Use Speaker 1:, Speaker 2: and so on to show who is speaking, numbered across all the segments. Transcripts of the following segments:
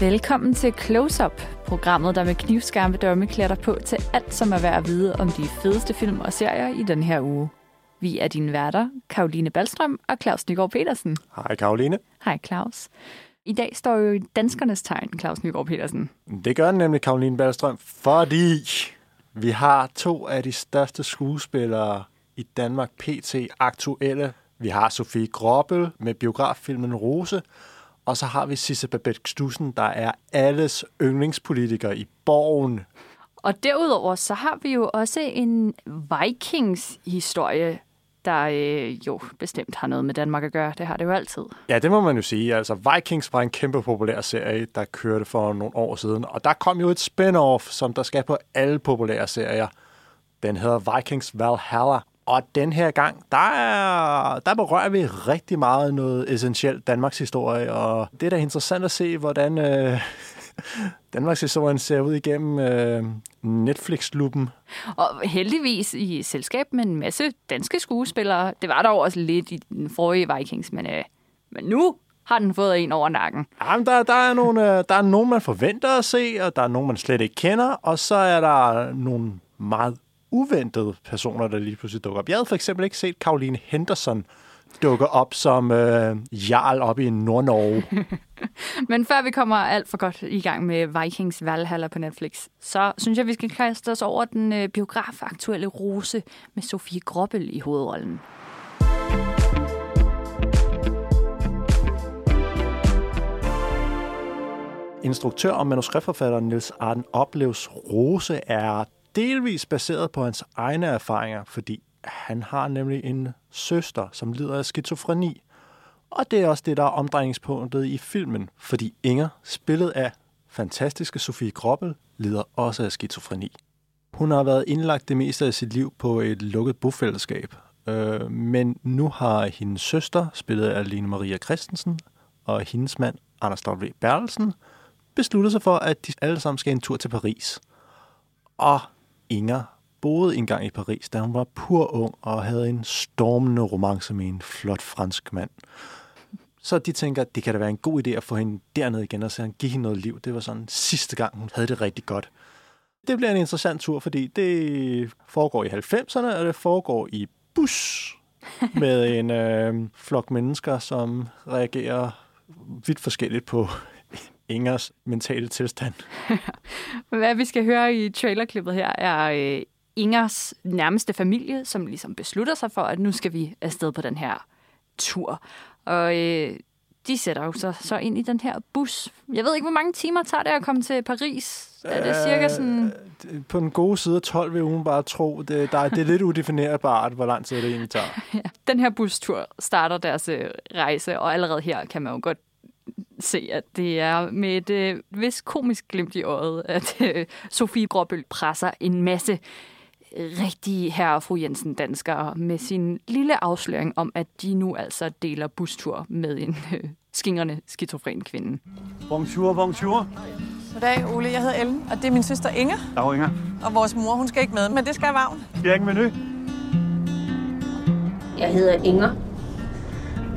Speaker 1: Velkommen til Close Up, programmet, der med knivskarpe dømme klæder dig på til alt, som er værd at vide om de fedeste film og serier i den her uge. Vi er dine værter, Karoline Ballstrøm og Claus Nygaard Petersen.
Speaker 2: Hej Karoline.
Speaker 1: Hej Claus. I dag står jo danskernes tegn, Claus Nygaard Petersen.
Speaker 2: Det gør den nemlig, Karoline Ballstrøm, fordi vi har to af de største skuespillere i Danmark PT aktuelle. Vi har Sofie Grobbel med biograffilmen Rose, og så har vi Sisse Babette Knudsen, der er alles yndlingspolitiker i Borgen.
Speaker 1: Og derudover så har vi jo også en Vikings-historie, der øh, jo bestemt har noget med Danmark at gøre. Det har det jo altid.
Speaker 2: Ja, det må man jo sige. Altså, Vikings var en kæmpe populær serie, der kørte for nogle år siden. Og der kom jo et spin-off, som der skal på alle populære serier. Den hedder Vikings Valhalla. Og den her gang, der, er, der berører vi rigtig meget noget essentielt Danmarks historie, og det er da interessant at se, hvordan øh, Danmarks historien ser ud igennem øh, Netflix-luppen.
Speaker 1: Og heldigvis i selskab med en masse danske skuespillere. Det var der også lidt i den forrige Vikings, men, øh, men nu har den fået en over nakken.
Speaker 2: Jamen, der, der, er nogle, øh, der er nogen, man forventer at se, og der er nogen, man slet ikke kender, og så er der nogle meget uventede personer, der lige pludselig dukker op. Jeg havde for eksempel ikke set Caroline Henderson dukke op som øh, jarl op i Nord-Norge.
Speaker 1: Men før vi kommer alt for godt i gang med Vikings Valhalla på Netflix, så synes jeg, vi skal kaste os over den øh, biografaktuelle Rose med Sofie Grobbel i hovedrollen.
Speaker 2: Instruktør og manuskriptforfatter Niels Arden Oplevs Rose er delvis baseret på hans egne erfaringer, fordi han har nemlig en søster, som lider af skizofreni. Og det er også det, der er omdrejningspunktet i filmen, fordi Inger, spillet af fantastiske Sofie Grobbel, lider også af skizofreni. Hun har været indlagt det meste af sit liv på et lukket bofællesskab, øh, men nu har hendes søster, spillet af Lene Maria Christensen, og hendes mand, Anders W. Bertelsen, besluttet sig for, at de alle sammen skal en tur til Paris. Og Inger boede engang i Paris, da hun var pur ung og havde en stormende romance med en flot fransk mand. Så de tænker, at det kan da være en god idé at få hende derned igen og så give hende noget liv. Det var sådan sidste gang, hun havde det rigtig godt. Det bliver en interessant tur, fordi det foregår i 90'erne, og det foregår i bus med en øh, flok mennesker, som reagerer vidt forskelligt på Ingers mentale tilstand.
Speaker 1: Hvad vi skal høre i trailerklippet her er øh, Ingers nærmeste familie, som ligesom beslutter sig for, at nu skal vi afsted på den her tur. Og øh, de sætter jo så, så ind i den her bus. Jeg ved ikke, hvor mange timer tager det at komme til Paris? Er det cirka sådan...
Speaker 2: Øh, på den gode side af 12 vil hun bare tro. Det, der er, det er lidt udefinerbart, hvor lang tid det egentlig tager.
Speaker 1: ja. Den her bustur starter deres øh, rejse, og allerede her kan man jo godt se, at det er med et øh, vis komisk glimt i øjet, at øh, Sofie Gråbøl presser en masse rigtige herre og fru Jensen danskere med sin lille afsløring om, at de nu altså deler bustur med en øh, skingrende skizofren kvinde.
Speaker 3: Bonjour, bonjour.
Speaker 4: Goddag, Ole. Jeg hedder Ellen, og det er min søster Inger.
Speaker 3: Dag, Inger.
Speaker 4: Og vores mor, hun skal ikke med, men det skal Vagn.
Speaker 3: Jeg ikke menu?
Speaker 5: Jeg hedder Inger,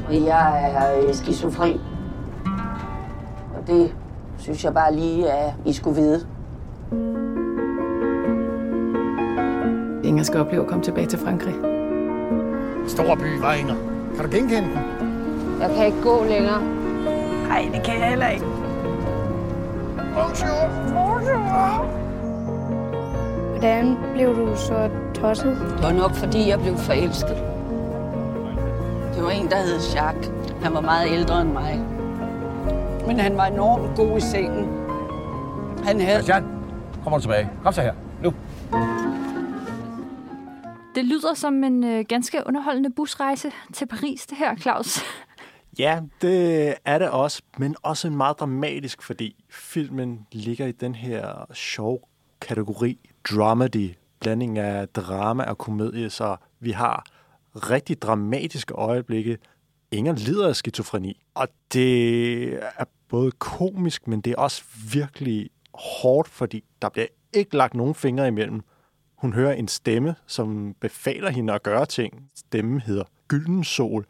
Speaker 5: og jeg er øh, skizofren. Det synes jeg bare lige, at I skulle vide.
Speaker 4: Inger skal opleve at komme tilbage til Frankrig.
Speaker 3: Stor by, var Inger. Kan du genkende den?
Speaker 5: Jeg kan ikke gå længere.
Speaker 4: Nej, det kan jeg heller ikke.
Speaker 3: Bonjour. Bonjour.
Speaker 6: Hvordan blev du så tosset?
Speaker 5: Det var nok, fordi jeg blev forelsket. Det var en, der hed Jacques. Han var meget ældre end mig. Men han var enormt god i sengen. Han havde...
Speaker 3: Christian, kommer du tilbage. Kom så her. Nu.
Speaker 1: Det lyder som en øh, ganske underholdende busrejse til Paris, det her, Claus.
Speaker 2: Ja, det er det også, men også en meget dramatisk, fordi filmen ligger i den her sjov kategori, dramedy, blanding af drama og komedie, så vi har rigtig dramatiske øjeblikke. Inger lider af skizofreni, og det er både komisk, men det er også virkelig hårdt, fordi der bliver ikke lagt nogen fingre imellem. Hun hører en stemme, som befaler hende at gøre ting. Stemmen hedder Gylden Sol,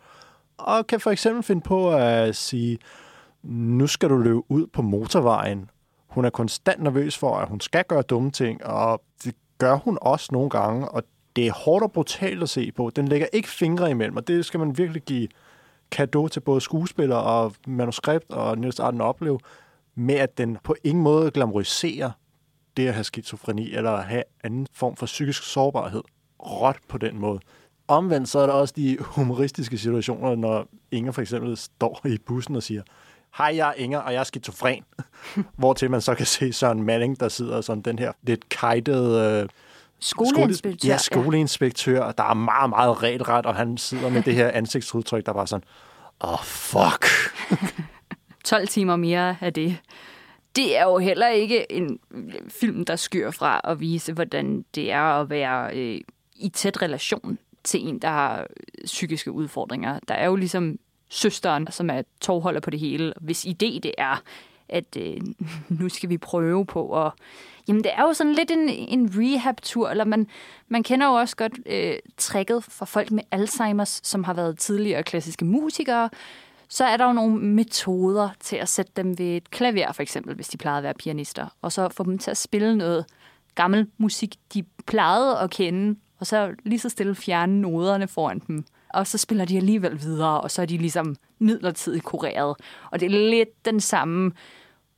Speaker 2: og kan for eksempel finde på at sige, nu skal du løbe ud på motorvejen. Hun er konstant nervøs for, at hun skal gøre dumme ting, og det gør hun også nogle gange, og det er hårdt og brutalt at se på. Den lægger ikke fingre imellem, og det skal man virkelig give kado til både skuespiller og manuskript og Niels Arden opleve, med at den på ingen måde glamoriserer det at have skizofreni eller at have anden form for psykisk sårbarhed råt på den måde. Omvendt så er der også de humoristiske situationer, når Inger for eksempel står i bussen og siger, hej, jeg er Inger, og jeg er skizofren. Hvor til man så kan se Søren Manning, der sidder som den her lidt kajtede... Øh,
Speaker 1: Skoleinspektør.
Speaker 2: ja, skoleinspektør, der er meget, meget regelret, og han sidder med det her ansigtsudtryk, der bare sådan, åh, oh, fuck.
Speaker 1: 12 timer mere af det. Det er jo heller ikke en film, der skyr fra at vise, hvordan det er at være øh, i tæt relation til en, der har psykiske udfordringer. Der er jo ligesom søsteren, som er tovholder på det hele, hvis idé det er, at øh, nu skal vi prøve på at... Jamen, det er jo sådan lidt en, en rehab-tur, eller man, man kender jo også godt øh, tricket for folk med Alzheimer's, som har været tidligere klassiske musikere, så er der jo nogle metoder til at sætte dem ved et klaver, for eksempel, hvis de plejede at være pianister, og så få dem til at spille noget gammel musik, de plejede at kende, og så lige så stille fjerne noderne foran dem. Og så spiller de alligevel videre, og så er de ligesom midlertidigt kureret. Og det er lidt den samme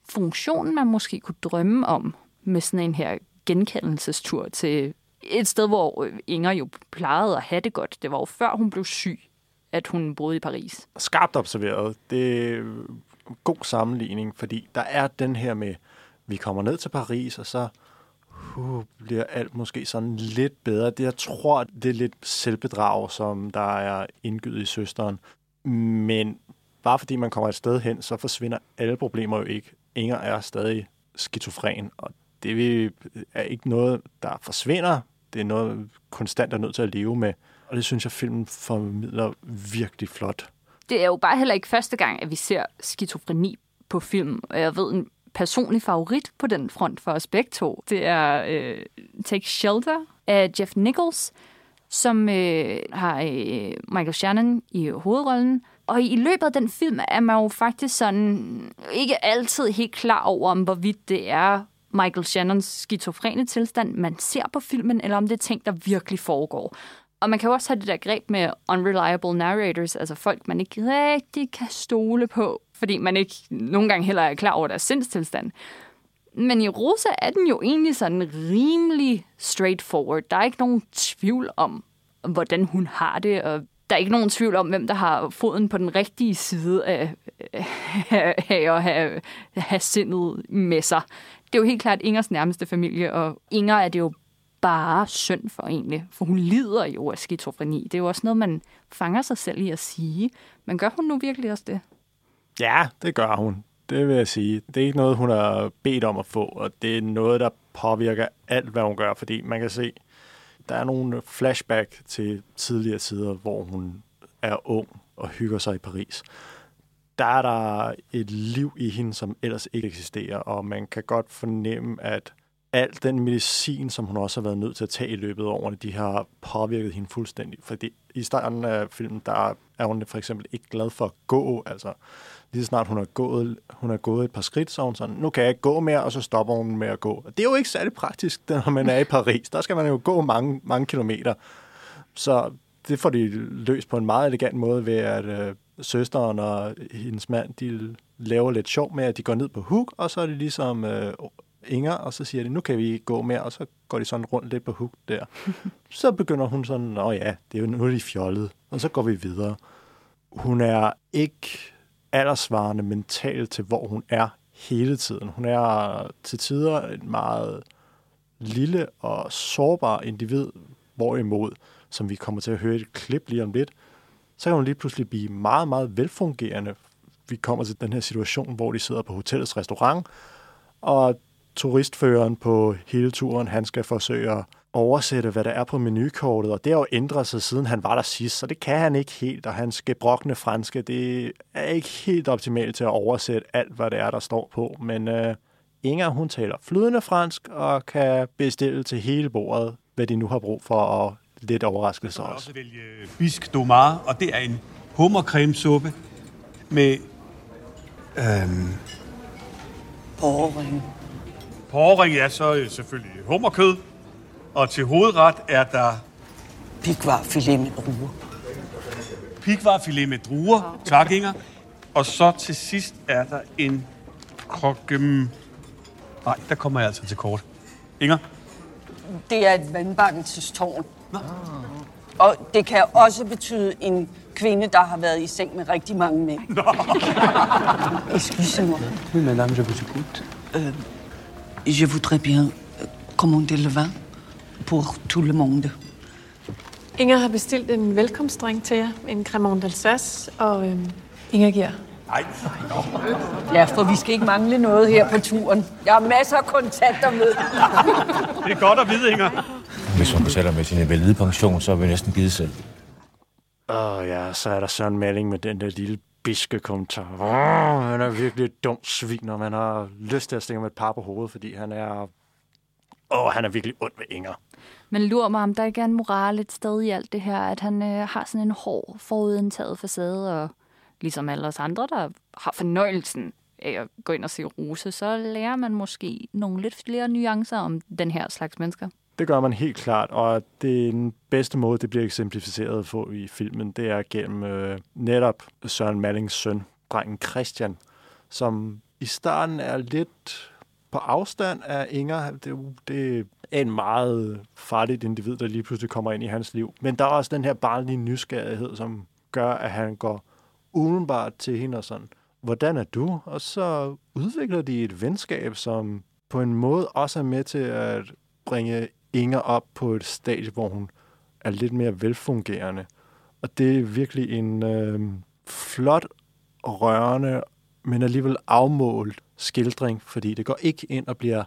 Speaker 1: funktion, man måske kunne drømme om med sådan en her genkendelsestur til et sted, hvor Inger jo plejede at have det godt. Det var jo før hun blev syg, at hun boede i Paris.
Speaker 2: Skarpt observeret. Det er en god sammenligning, fordi der er den her med, vi kommer ned til Paris, og så uh, bliver alt måske sådan lidt bedre. Det, jeg tror, det er lidt selvbedrag, som der er indgivet i søsteren. Men bare fordi man kommer et sted hen, så forsvinder alle problemer jo ikke. Inger er stadig skizofren, og det er ikke noget, der forsvinder. Det er noget, konstant er nødt til at leve med. Og det synes jeg, filmen formidler virkelig flot.
Speaker 1: Det er jo bare heller ikke første gang, at vi ser skizofreni på film. Og jeg ved, en personlig favorit på den front for os begge to, det er øh, Take Shelter af Jeff Nichols, som øh, har øh, Michael Shannon i hovedrollen. Og i løbet af den film er man jo faktisk sådan ikke altid helt klar over, om hvorvidt det er Michael Shannons skizofrene tilstand, man ser på filmen, eller om det er ting, der virkelig foregår. Og man kan jo også have det der greb med unreliable narrators, altså folk, man ikke rigtig kan stole på, fordi man ikke nogle gange heller er klar over deres sindstilstand. Men i Rosa er den jo egentlig sådan rimelig straightforward. Der er ikke nogen tvivl om, hvordan hun har det, og der er ikke nogen tvivl om, hvem der har foden på den rigtige side af, af, af at have, have sindet med sig. Det er jo helt klart Ingers nærmeste familie, og Inger er det jo bare synd for egentlig, for hun lider jo af skizofreni. Det er jo også noget, man fanger sig selv i at sige. Men gør hun nu virkelig også det?
Speaker 2: Ja, det gør hun. Det vil jeg sige. Det er ikke noget, hun har bedt om at få, og det er noget, der påvirker alt, hvad hun gør, fordi man kan se, der er nogle flashback til tidligere tider, hvor hun er ung og hygger sig i Paris. Der er der et liv i hende, som ellers ikke eksisterer, og man kan godt fornemme, at al den medicin, som hun også har været nødt til at tage i løbet af årene, de har påvirket hende fuldstændig. Fordi i starten af filmen, der er hun for eksempel ikke glad for at gå. Altså, lige så snart hun har gået, hun har gået et par skridt, så hun sådan, nu kan jeg ikke gå mere, og så stopper hun med at gå. Det er jo ikke særlig praktisk, når man er i Paris. Der skal man jo gå mange, mange kilometer. Så det får de løst på en meget elegant måde ved, at øh, søsteren og hendes mand, de laver lidt sjov med, at de går ned på hook, og så er det ligesom øh, Inger, og så siger de, nu kan vi ikke gå mere, og så går de sådan rundt lidt på hook der. så begynder hun sådan, åh ja, det er jo nu er de fjollet, og så går vi videre. Hun er ikke aldersvarende mentalt til, hvor hun er hele tiden. Hun er til tider en meget lille og sårbar individ, hvorimod, som vi kommer til at høre et klip lige om lidt, så kan hun lige pludselig blive meget, meget velfungerende. Vi kommer til den her situation, hvor de sidder på hotellets restaurant, og turistføreren på hele turen, han skal forsøge at oversætte, hvad der er på menukortet, og det har jo ændret sig, siden han var der sidst, så det kan han ikke helt, og hans gebrokne franske, det er ikke helt optimalt til at oversætte alt, hvad det er, der står på, men øh, Inger, hun taler flydende fransk og kan bestille til hele bordet, hvad de nu har brug for, og lidt overraskelse også.
Speaker 7: også vælge bisk domar, og det er en hummercremesuppe med
Speaker 3: Øhm,
Speaker 5: Borgring.
Speaker 7: På overring er så øh, selvfølgelig hummerkød, og til hovedret er der
Speaker 5: Pikvarfilet med druer.
Speaker 7: pikvarfilet med druer. Tak, Inger. Og så til sidst er der en krokke... Nej, der kommer jeg altså til kort. Inger?
Speaker 5: Det er et vandbakkelsestårn. Og det kan også betyde en kvinde, der har været i seng med rigtig mange mænd. Excusez-moi.
Speaker 3: oui, madame, je vous écoute.
Speaker 5: Je voudrais bien euh, commander le vin pour tout le monde.
Speaker 4: Inger har bestilt en velkomstdrink til jer. En cremant d'Alsace, og øhm, Inger giver.
Speaker 7: Nej.
Speaker 5: Ja, for vi skal ikke mangle noget her på turen. Jeg har masser af kontakter med.
Speaker 7: Det er godt at vide, Inger.
Speaker 8: Hvis hun betaler med sin validepension, så er vi næsten givet selv.
Speaker 2: Åh ja, så er der Søren Malling med den der lille biske kommentar. Åh, han er virkelig et dumt svin, og man har lyst til at stikke med et par på hovedet, fordi han er... Åh, han er virkelig ond ved Inger.
Speaker 1: Men lurer mig, om der ikke er en moral et sted i alt det her, at han øh, har sådan en hård, forudindtaget facade, og ligesom alle os andre, der har fornøjelsen af at gå ind og se Rose, så lærer man måske nogle lidt flere nuancer om den her slags mennesker.
Speaker 2: Det gør man helt klart, og det er den bedste måde, det bliver eksemplificeret på i filmen, det er gennem øh, netop Søren Mallings søn, drengen Christian, som i starten er lidt på afstand af Inger. Det, det er en meget farligt individ, der lige pludselig kommer ind i hans liv. Men der er også den her barnlige nysgerrighed, som gør, at han går udenbart til hende og sådan, hvordan er du? Og så udvikler de et venskab, som på en måde også er med til at bringe Inger op på et stadie, hvor hun er lidt mere velfungerende. Og det er virkelig en øh, flot, rørende, men alligevel afmålt skildring, fordi det går ikke ind og bliver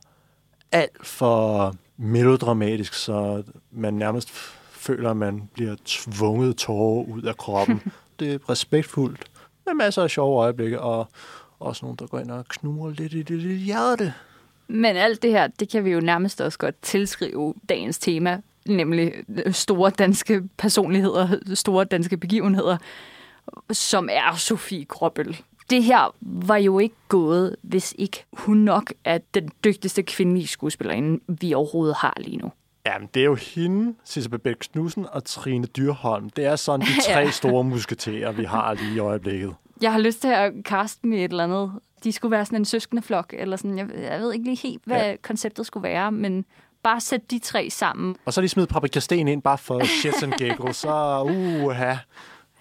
Speaker 2: alt for melodramatisk, så man nærmest føler, at man bliver tvunget tårer ud af kroppen. det er respektfuldt, med masser af sjove øjeblikke, og også nogen, der går ind og knurrer lidt i det lille hjerte.
Speaker 1: Men alt det her, det kan vi jo nærmest også godt tilskrive dagens tema, nemlig store danske personligheder, store danske begivenheder, som er Sofie Gråbøl. Det her var jo ikke gået, hvis ikke hun nok er den dygtigste kvindelige skuespillerinde, vi overhovedet har lige nu.
Speaker 2: Jamen, det er jo hende, Sisse Babette Knudsen og Trine Dyrholm. Det er sådan de tre
Speaker 1: Ja.
Speaker 2: store musketerer, vi har lige i øjeblikket.
Speaker 1: Jeg har lyst til at kaste med et eller andet. De skulle være sådan en søskende flok, eller sådan. Jeg, jeg ved ikke lige helt, hvad ja. konceptet skulle være, men bare sæt de tre sammen.
Speaker 2: Og så har de smidt Paprika Sten ind bare for shits and giggles, så uha.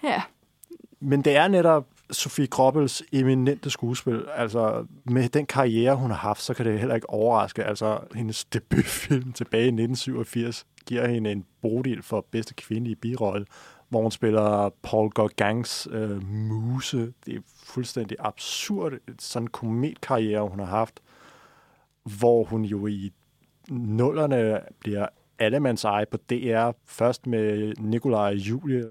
Speaker 1: Ja,
Speaker 2: Men det er netop Sofie Kroppels eminente skuespil. Altså, med den karriere, hun har haft, så kan det heller ikke overraske. Altså, hendes debutfilm tilbage i 1987 giver hende en bodil for bedste kvindelige birolle, hvor hun spiller Paul Gauguins øh, muse. Det er fuldstændig absurd. Sådan kometkarriere, hun har haft, hvor hun jo i nullerne bliver allemands eje på DR, først med Nikolaj og Julie,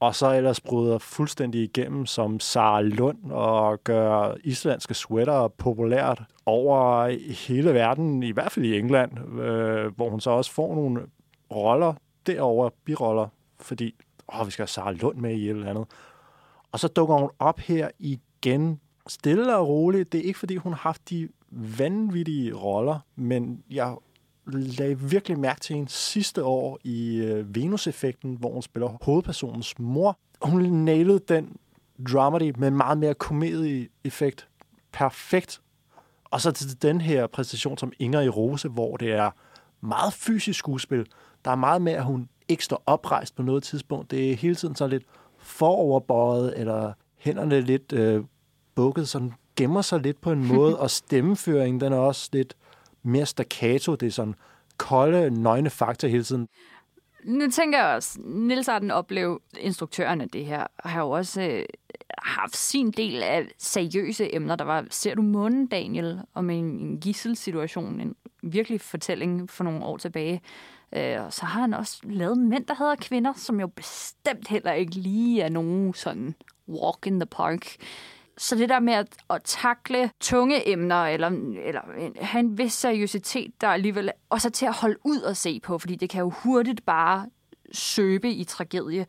Speaker 2: og så ellers bryder fuldstændig igennem som Sara Lund og gør islandske sweater populært over hele verden, i hvert fald i England, øh, hvor hun så også får nogle roller derover biroller, fordi åh, vi skal have Sara Lund med i et eller andet. Og så dukker hun op her igen, stille og roligt. Det er ikke, fordi hun har haft de vanvittige roller, men jeg lagde virkelig mærke til hende sidste år i øh, Venus-effekten, hvor hun spiller hovedpersonens mor. Hun nailede den dramedy med meget mere komedie-effekt. Perfekt. Og så til den her præstation som Inger i Rose, hvor det er meget fysisk skuespil. Der er meget med, at hun ikke står oprejst på noget tidspunkt. Det er hele tiden så lidt foroverbøjet, eller hænderne lidt øh, bukket, så den gemmer sig lidt på en måde, og stemmeføringen, den er også lidt mere staccato. Det er sådan kolde, nøgne fakta hele tiden.
Speaker 1: Nu tænker jeg også, Nils Arden oplev, instruktøren af det her, har jo også øh, haft sin del af seriøse emner. Der var, ser du månen, Daniel, om en, en gisselsituation, en virkelig fortælling for nogle år tilbage. Øh, og så har han også lavet mænd, der hedder kvinder, som jo bestemt heller ikke lige er nogen sådan walk in the park. Så det der med at, at takle tunge emner, eller, eller have en vis seriøsitet, der alligevel også er til at holde ud og se på, fordi det kan jo hurtigt bare søbe i tragedie.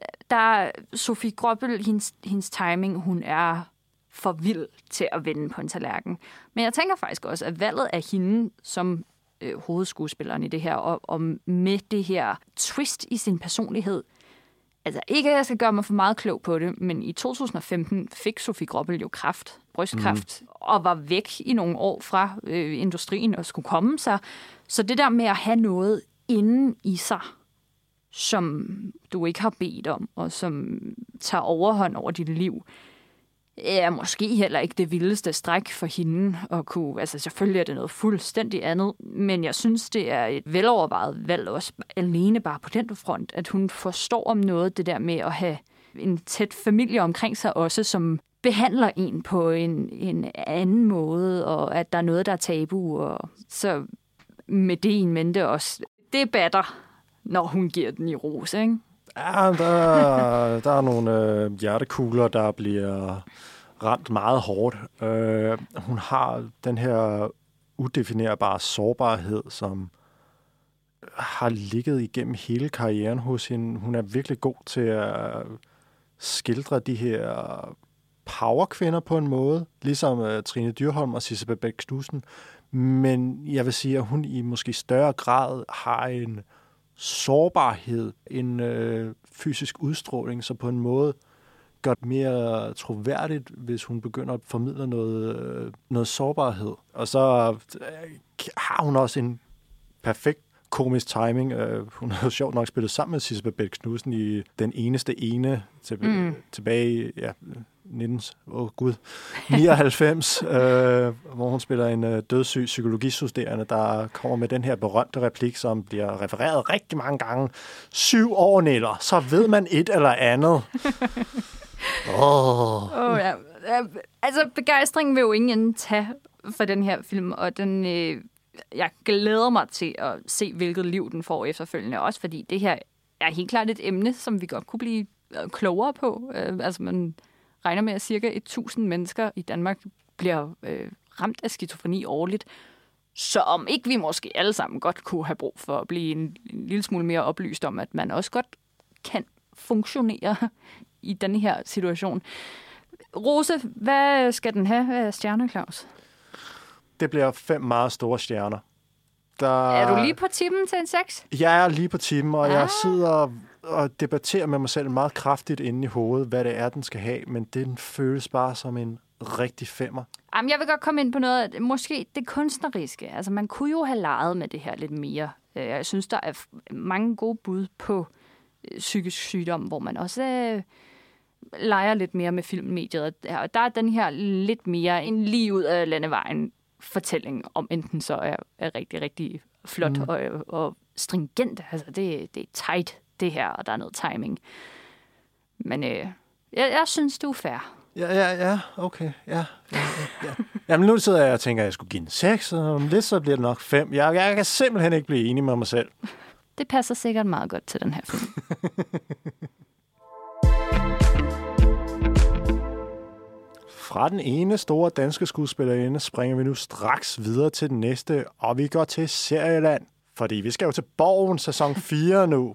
Speaker 1: Øh, der er Sofie Gråbøl, hendes, hendes timing, hun er for vild til at vende på en tallerken. Men jeg tænker faktisk også, at valget af hende som øh, hovedskuespilleren i det her, og, og med det her twist i sin personlighed, altså ikke at jeg skal gøre mig for meget klog på det, men i 2015 fik Sofie Grobbel jo kræft, brystkræft, mm. og var væk i nogle år fra øh, industrien og skulle komme sig. Så det der med at have noget inden i sig, som du ikke har bedt om, og som tager overhånd over dit liv, er måske heller ikke det vildeste stræk for hende at kunne... Altså selvfølgelig er det noget fuldstændig andet, men jeg synes, det er et velovervejet valg også alene bare på den front, at hun forstår om noget det der med at have en tæt familie omkring sig også, som behandler en på en, en anden måde, og at der er noget, der er tabu. Og så med det en mente også, det batter, når hun giver den i rose, ikke?
Speaker 2: Ja, der, der er nogle øh, hjertekugler, der bliver ramt meget hårdt. Øh, hun har den her udefinerbare sårbarhed, som har ligget igennem hele karrieren hos hende. Hun er virkelig god til at skildre de her powerkvinder på en måde, ligesom uh, Trine Dyrholm og Sisse Bæk Knudsen. Men jeg vil sige, at hun i måske større grad har en sårbarhed, en øh, fysisk udstråling, så på en måde gør det mere troværdigt, hvis hun begynder at formidle noget, øh, noget sårbarhed. Og så øh, har hun også en perfekt komisk timing. Uh, hun har jo sjovt nok spillet sammen med Sisse Babette Knudsen i Den Eneste Ene til, mm. tilbage ja, 19, oh, Gud, 99, øh, hvor hun spiller en øh, dødssyg psykologistuderende, der kommer med den her berømte replik, som bliver refereret rigtig mange gange. Syv år, Netter, så ved man et eller andet.
Speaker 1: Åh. Oh. Oh, ja. Altså, begejstringen vil jo ingen tage for den her film, og den, øh, jeg glæder mig til at se, hvilket liv den får efterfølgende. Også fordi det her er helt klart et emne, som vi godt kunne blive øh, klogere på. Øh, altså, man regner med, at cirka 1000 mennesker i Danmark bliver øh, ramt af skizofreni årligt. Så om ikke vi måske alle sammen godt kunne have brug for at blive en, en lille smule mere oplyst om, at man også godt kan funktionere i den her situation. Rose, hvad skal den have af stjerner, Claus?
Speaker 2: Det bliver fem meget store stjerner.
Speaker 1: Der... Er du lige på timen til en seks?
Speaker 2: Jeg er lige på timen, og ah. jeg sidder og debatterer med mig selv meget kraftigt inde i hovedet, hvad det er, den skal have, men den føles bare som en rigtig femmer.
Speaker 1: Jamen, jeg vil godt komme ind på noget, måske det kunstneriske. Altså, man kunne jo have leget med det her lidt mere. Øh, jeg synes, der er mange gode bud på øh, psykisk sygdom, hvor man også øh, leger lidt mere med filmmediet. Og der er den her lidt mere en lige ud af landevejen fortælling, om enten så er, er rigtig, rigtig flot mm. og, og stringent. Altså, det, det er tight, det her, og der er noget timing. Men øh, jeg, jeg synes, du er fair.
Speaker 2: Ja, ja, ja, okay, ja. ja, ja. Jamen, nu sidder jeg og tænker, at jeg skulle give en 6, og om lidt så bliver det nok 5. Jeg, jeg kan simpelthen ikke blive enig med mig selv.
Speaker 1: Det passer sikkert meget godt til den her film.
Speaker 2: Fra den ene store danske skuespillerinde springer vi nu straks videre til den næste, og vi går til Serieland. Fordi vi skal jo til Borgen sæson 4 nu.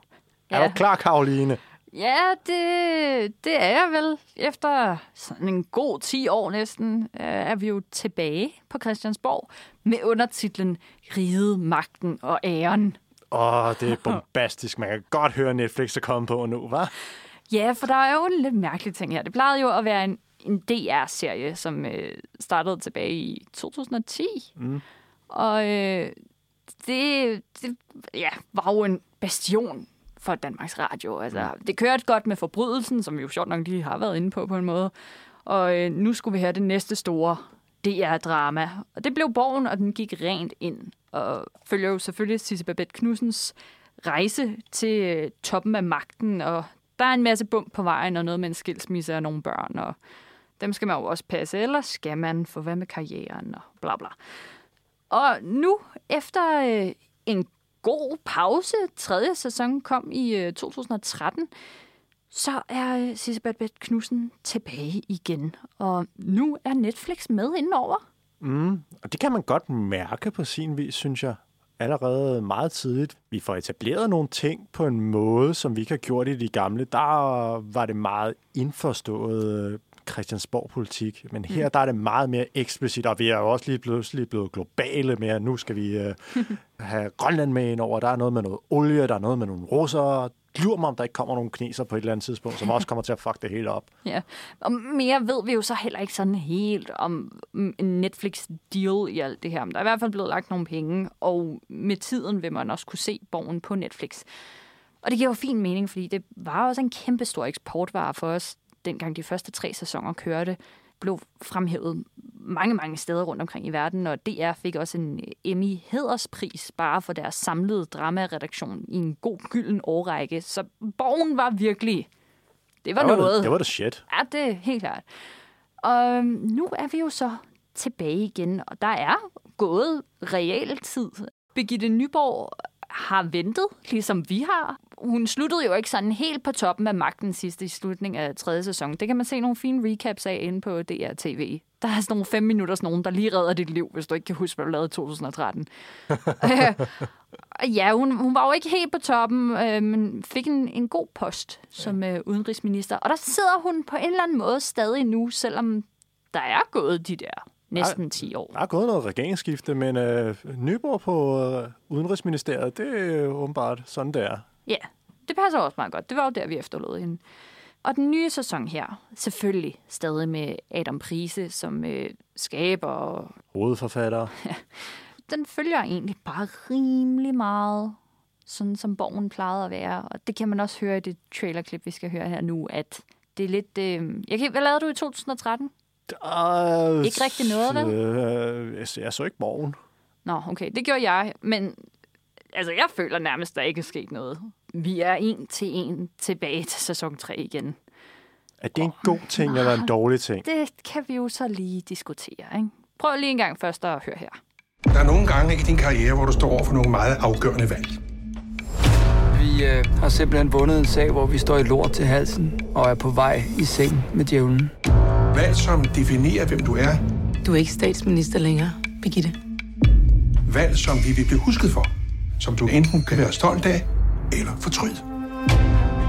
Speaker 2: Ja. Er du klar, Karoline?
Speaker 1: Ja, det, det er jeg vel. Efter sådan en god 10 år næsten, øh, er vi jo tilbage på Christiansborg med undertitlen Riget, Magten og Æren.
Speaker 2: Åh, oh, det er bombastisk. Man kan godt høre Netflix er kommet på nu, hva'?
Speaker 1: Ja, for der er jo en lidt mærkelig ting her. Det plejede jo at være en, en DR-serie, som øh, startede tilbage i 2010. Mm. Og øh, det, det ja, var jo en bastion for Danmarks Radio. Altså. Det kørte godt med forbrydelsen, som vi jo sjovt nok lige har været inde på på en måde. Og øh, nu skulle vi have det næste store DR-drama. Og det blev Borgen, og den gik rent ind. Og følger jo selvfølgelig Sisse Babette Knudsens rejse til øh, toppen af magten. Og der er en masse bump på vejen, og noget med en skilsmisse af nogle børn. Og dem skal man jo også passe, eller skal man, for hvad med karrieren og bla bla. Og nu, efter øh, en god pause, tredje sæson kom i øh, 2013, så er øh, Sisse Knudsen tilbage igen. Og nu er Netflix med indenover.
Speaker 2: Mm, og det kan man godt mærke på sin vis, synes jeg allerede meget tidligt. Vi får etableret nogle ting på en måde, som vi ikke har gjort i de gamle. Der var det meget indforstået Christiansborg-politik. Men her der er det meget mere eksplicit, og vi er jo også lige pludselig blevet globale med, at nu skal vi øh, have Grønland med ind over. Der er noget med noget olie, der er noget med nogle russere. Glur mig, om der ikke kommer nogle kineser på et eller andet tidspunkt, som også kommer til at fuck det hele op.
Speaker 1: Ja, og mere ved vi jo så heller ikke sådan helt om mm, en Netflix-deal i alt det her. Men der er i hvert fald blevet lagt nogle penge, og med tiden vil man også kunne se borgen på Netflix. Og det giver jo fin mening, fordi det var også en kæmpe stor eksportvare for os, dengang de første tre sæsoner kørte blev fremhævet mange, mange steder rundt omkring i verden, og DR fik også en Emmy Hederspris bare for deres samlede dramaredaktion i en god gylden årrække. Så Borgen var virkelig... Det var,
Speaker 2: Det var
Speaker 1: noget.
Speaker 2: det, det var det shit.
Speaker 1: Ja, det er helt klart. Og øhm, nu er vi jo så tilbage igen, og der er gået realtid. Birgitte Nyborg har ventet, ligesom vi har. Hun sluttede jo ikke sådan helt på toppen af magten sidste i slutningen af tredje sæson. Det kan man se nogle fine recaps af inde på DRTV. Der er sådan nogle fem minutters nogen, der lige redder dit liv, hvis du ikke kan huske, hvad du lavede i 2013. Øh, ja, hun, hun var jo ikke helt på toppen, øh, men fik en, en god post som øh, udenrigsminister. Og der sidder hun på en eller anden måde stadig nu, selvom der er gået de der næsten 10 år.
Speaker 2: Der er gået noget regeringsskifte, men øh, Nyborg på øh, Udenrigsministeriet, det er åbenbart sådan, det er.
Speaker 1: Ja, det passer også meget godt. Det var jo der, vi efterlod hende. Og den nye sæson her, selvfølgelig stadig med Adam Prise som øh, skaber. Og
Speaker 2: Hovedforfatter.
Speaker 1: den følger egentlig bare rimelig meget, sådan som Borgen plejede at være. Og det kan man også høre i det trailerklip, vi skal høre her nu, at det er lidt... Øh... Jeg kan... Hvad lavede du i 2013?
Speaker 2: Uh,
Speaker 1: Ikke rigtig noget, vel?
Speaker 2: Øh, jeg, jeg så ikke morgen.
Speaker 1: Nå, okay, det gjorde jeg, men altså, jeg føler nærmest, der ikke er sket noget. Vi er en til en tilbage til sæson 3 igen.
Speaker 2: Er det en god ting eller en dårlig ting?
Speaker 1: Det kan vi jo så lige diskutere, ikke? Prøv lige en gang først at høre her.
Speaker 9: Der er nogle gange i din karriere, hvor du står over for nogle meget afgørende valg.
Speaker 10: Vi øh, har simpelthen vundet en sag, hvor vi står i lort til halsen og er på vej i seng med djævlen.
Speaker 9: Valg, som definerer, hvem du er.
Speaker 11: Du er ikke statsminister længere, Birgitte.
Speaker 9: Valg, som vi vil blive husket for. Som du enten kan være stolt af, eller fortryde.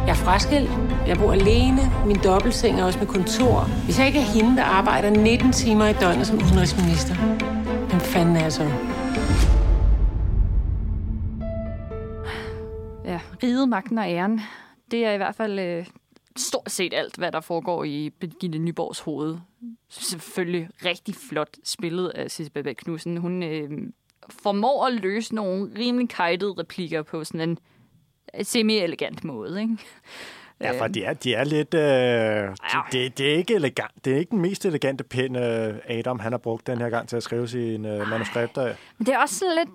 Speaker 11: Jeg er fraskilt. Jeg bor alene. Min dobbeltseng er også med kontor. Hvis jeg ikke er hende, der arbejder 19 timer i døgnet som udenrigsminister, hvem fanden er jeg så?
Speaker 1: Ja, riget, magten og æren. Det er i hvert fald øh, stort set alt, hvad der foregår i Birgitte Nyborgs hoved. Selvfølgelig rigtig flot spillet af Sissel Babette Knudsen. Hun øh, formår at løse nogle rimelig kajtede replikker på sådan en semi-elegant måde, ikke?
Speaker 2: Ja, for de er, de er lidt... Øh, det, det, er ikke elegant. Det er ikke den mest elegante pen, øh, Adam han har brugt den her gang til at skrive sine øh, manuskripter.
Speaker 1: Men det er også sådan lidt...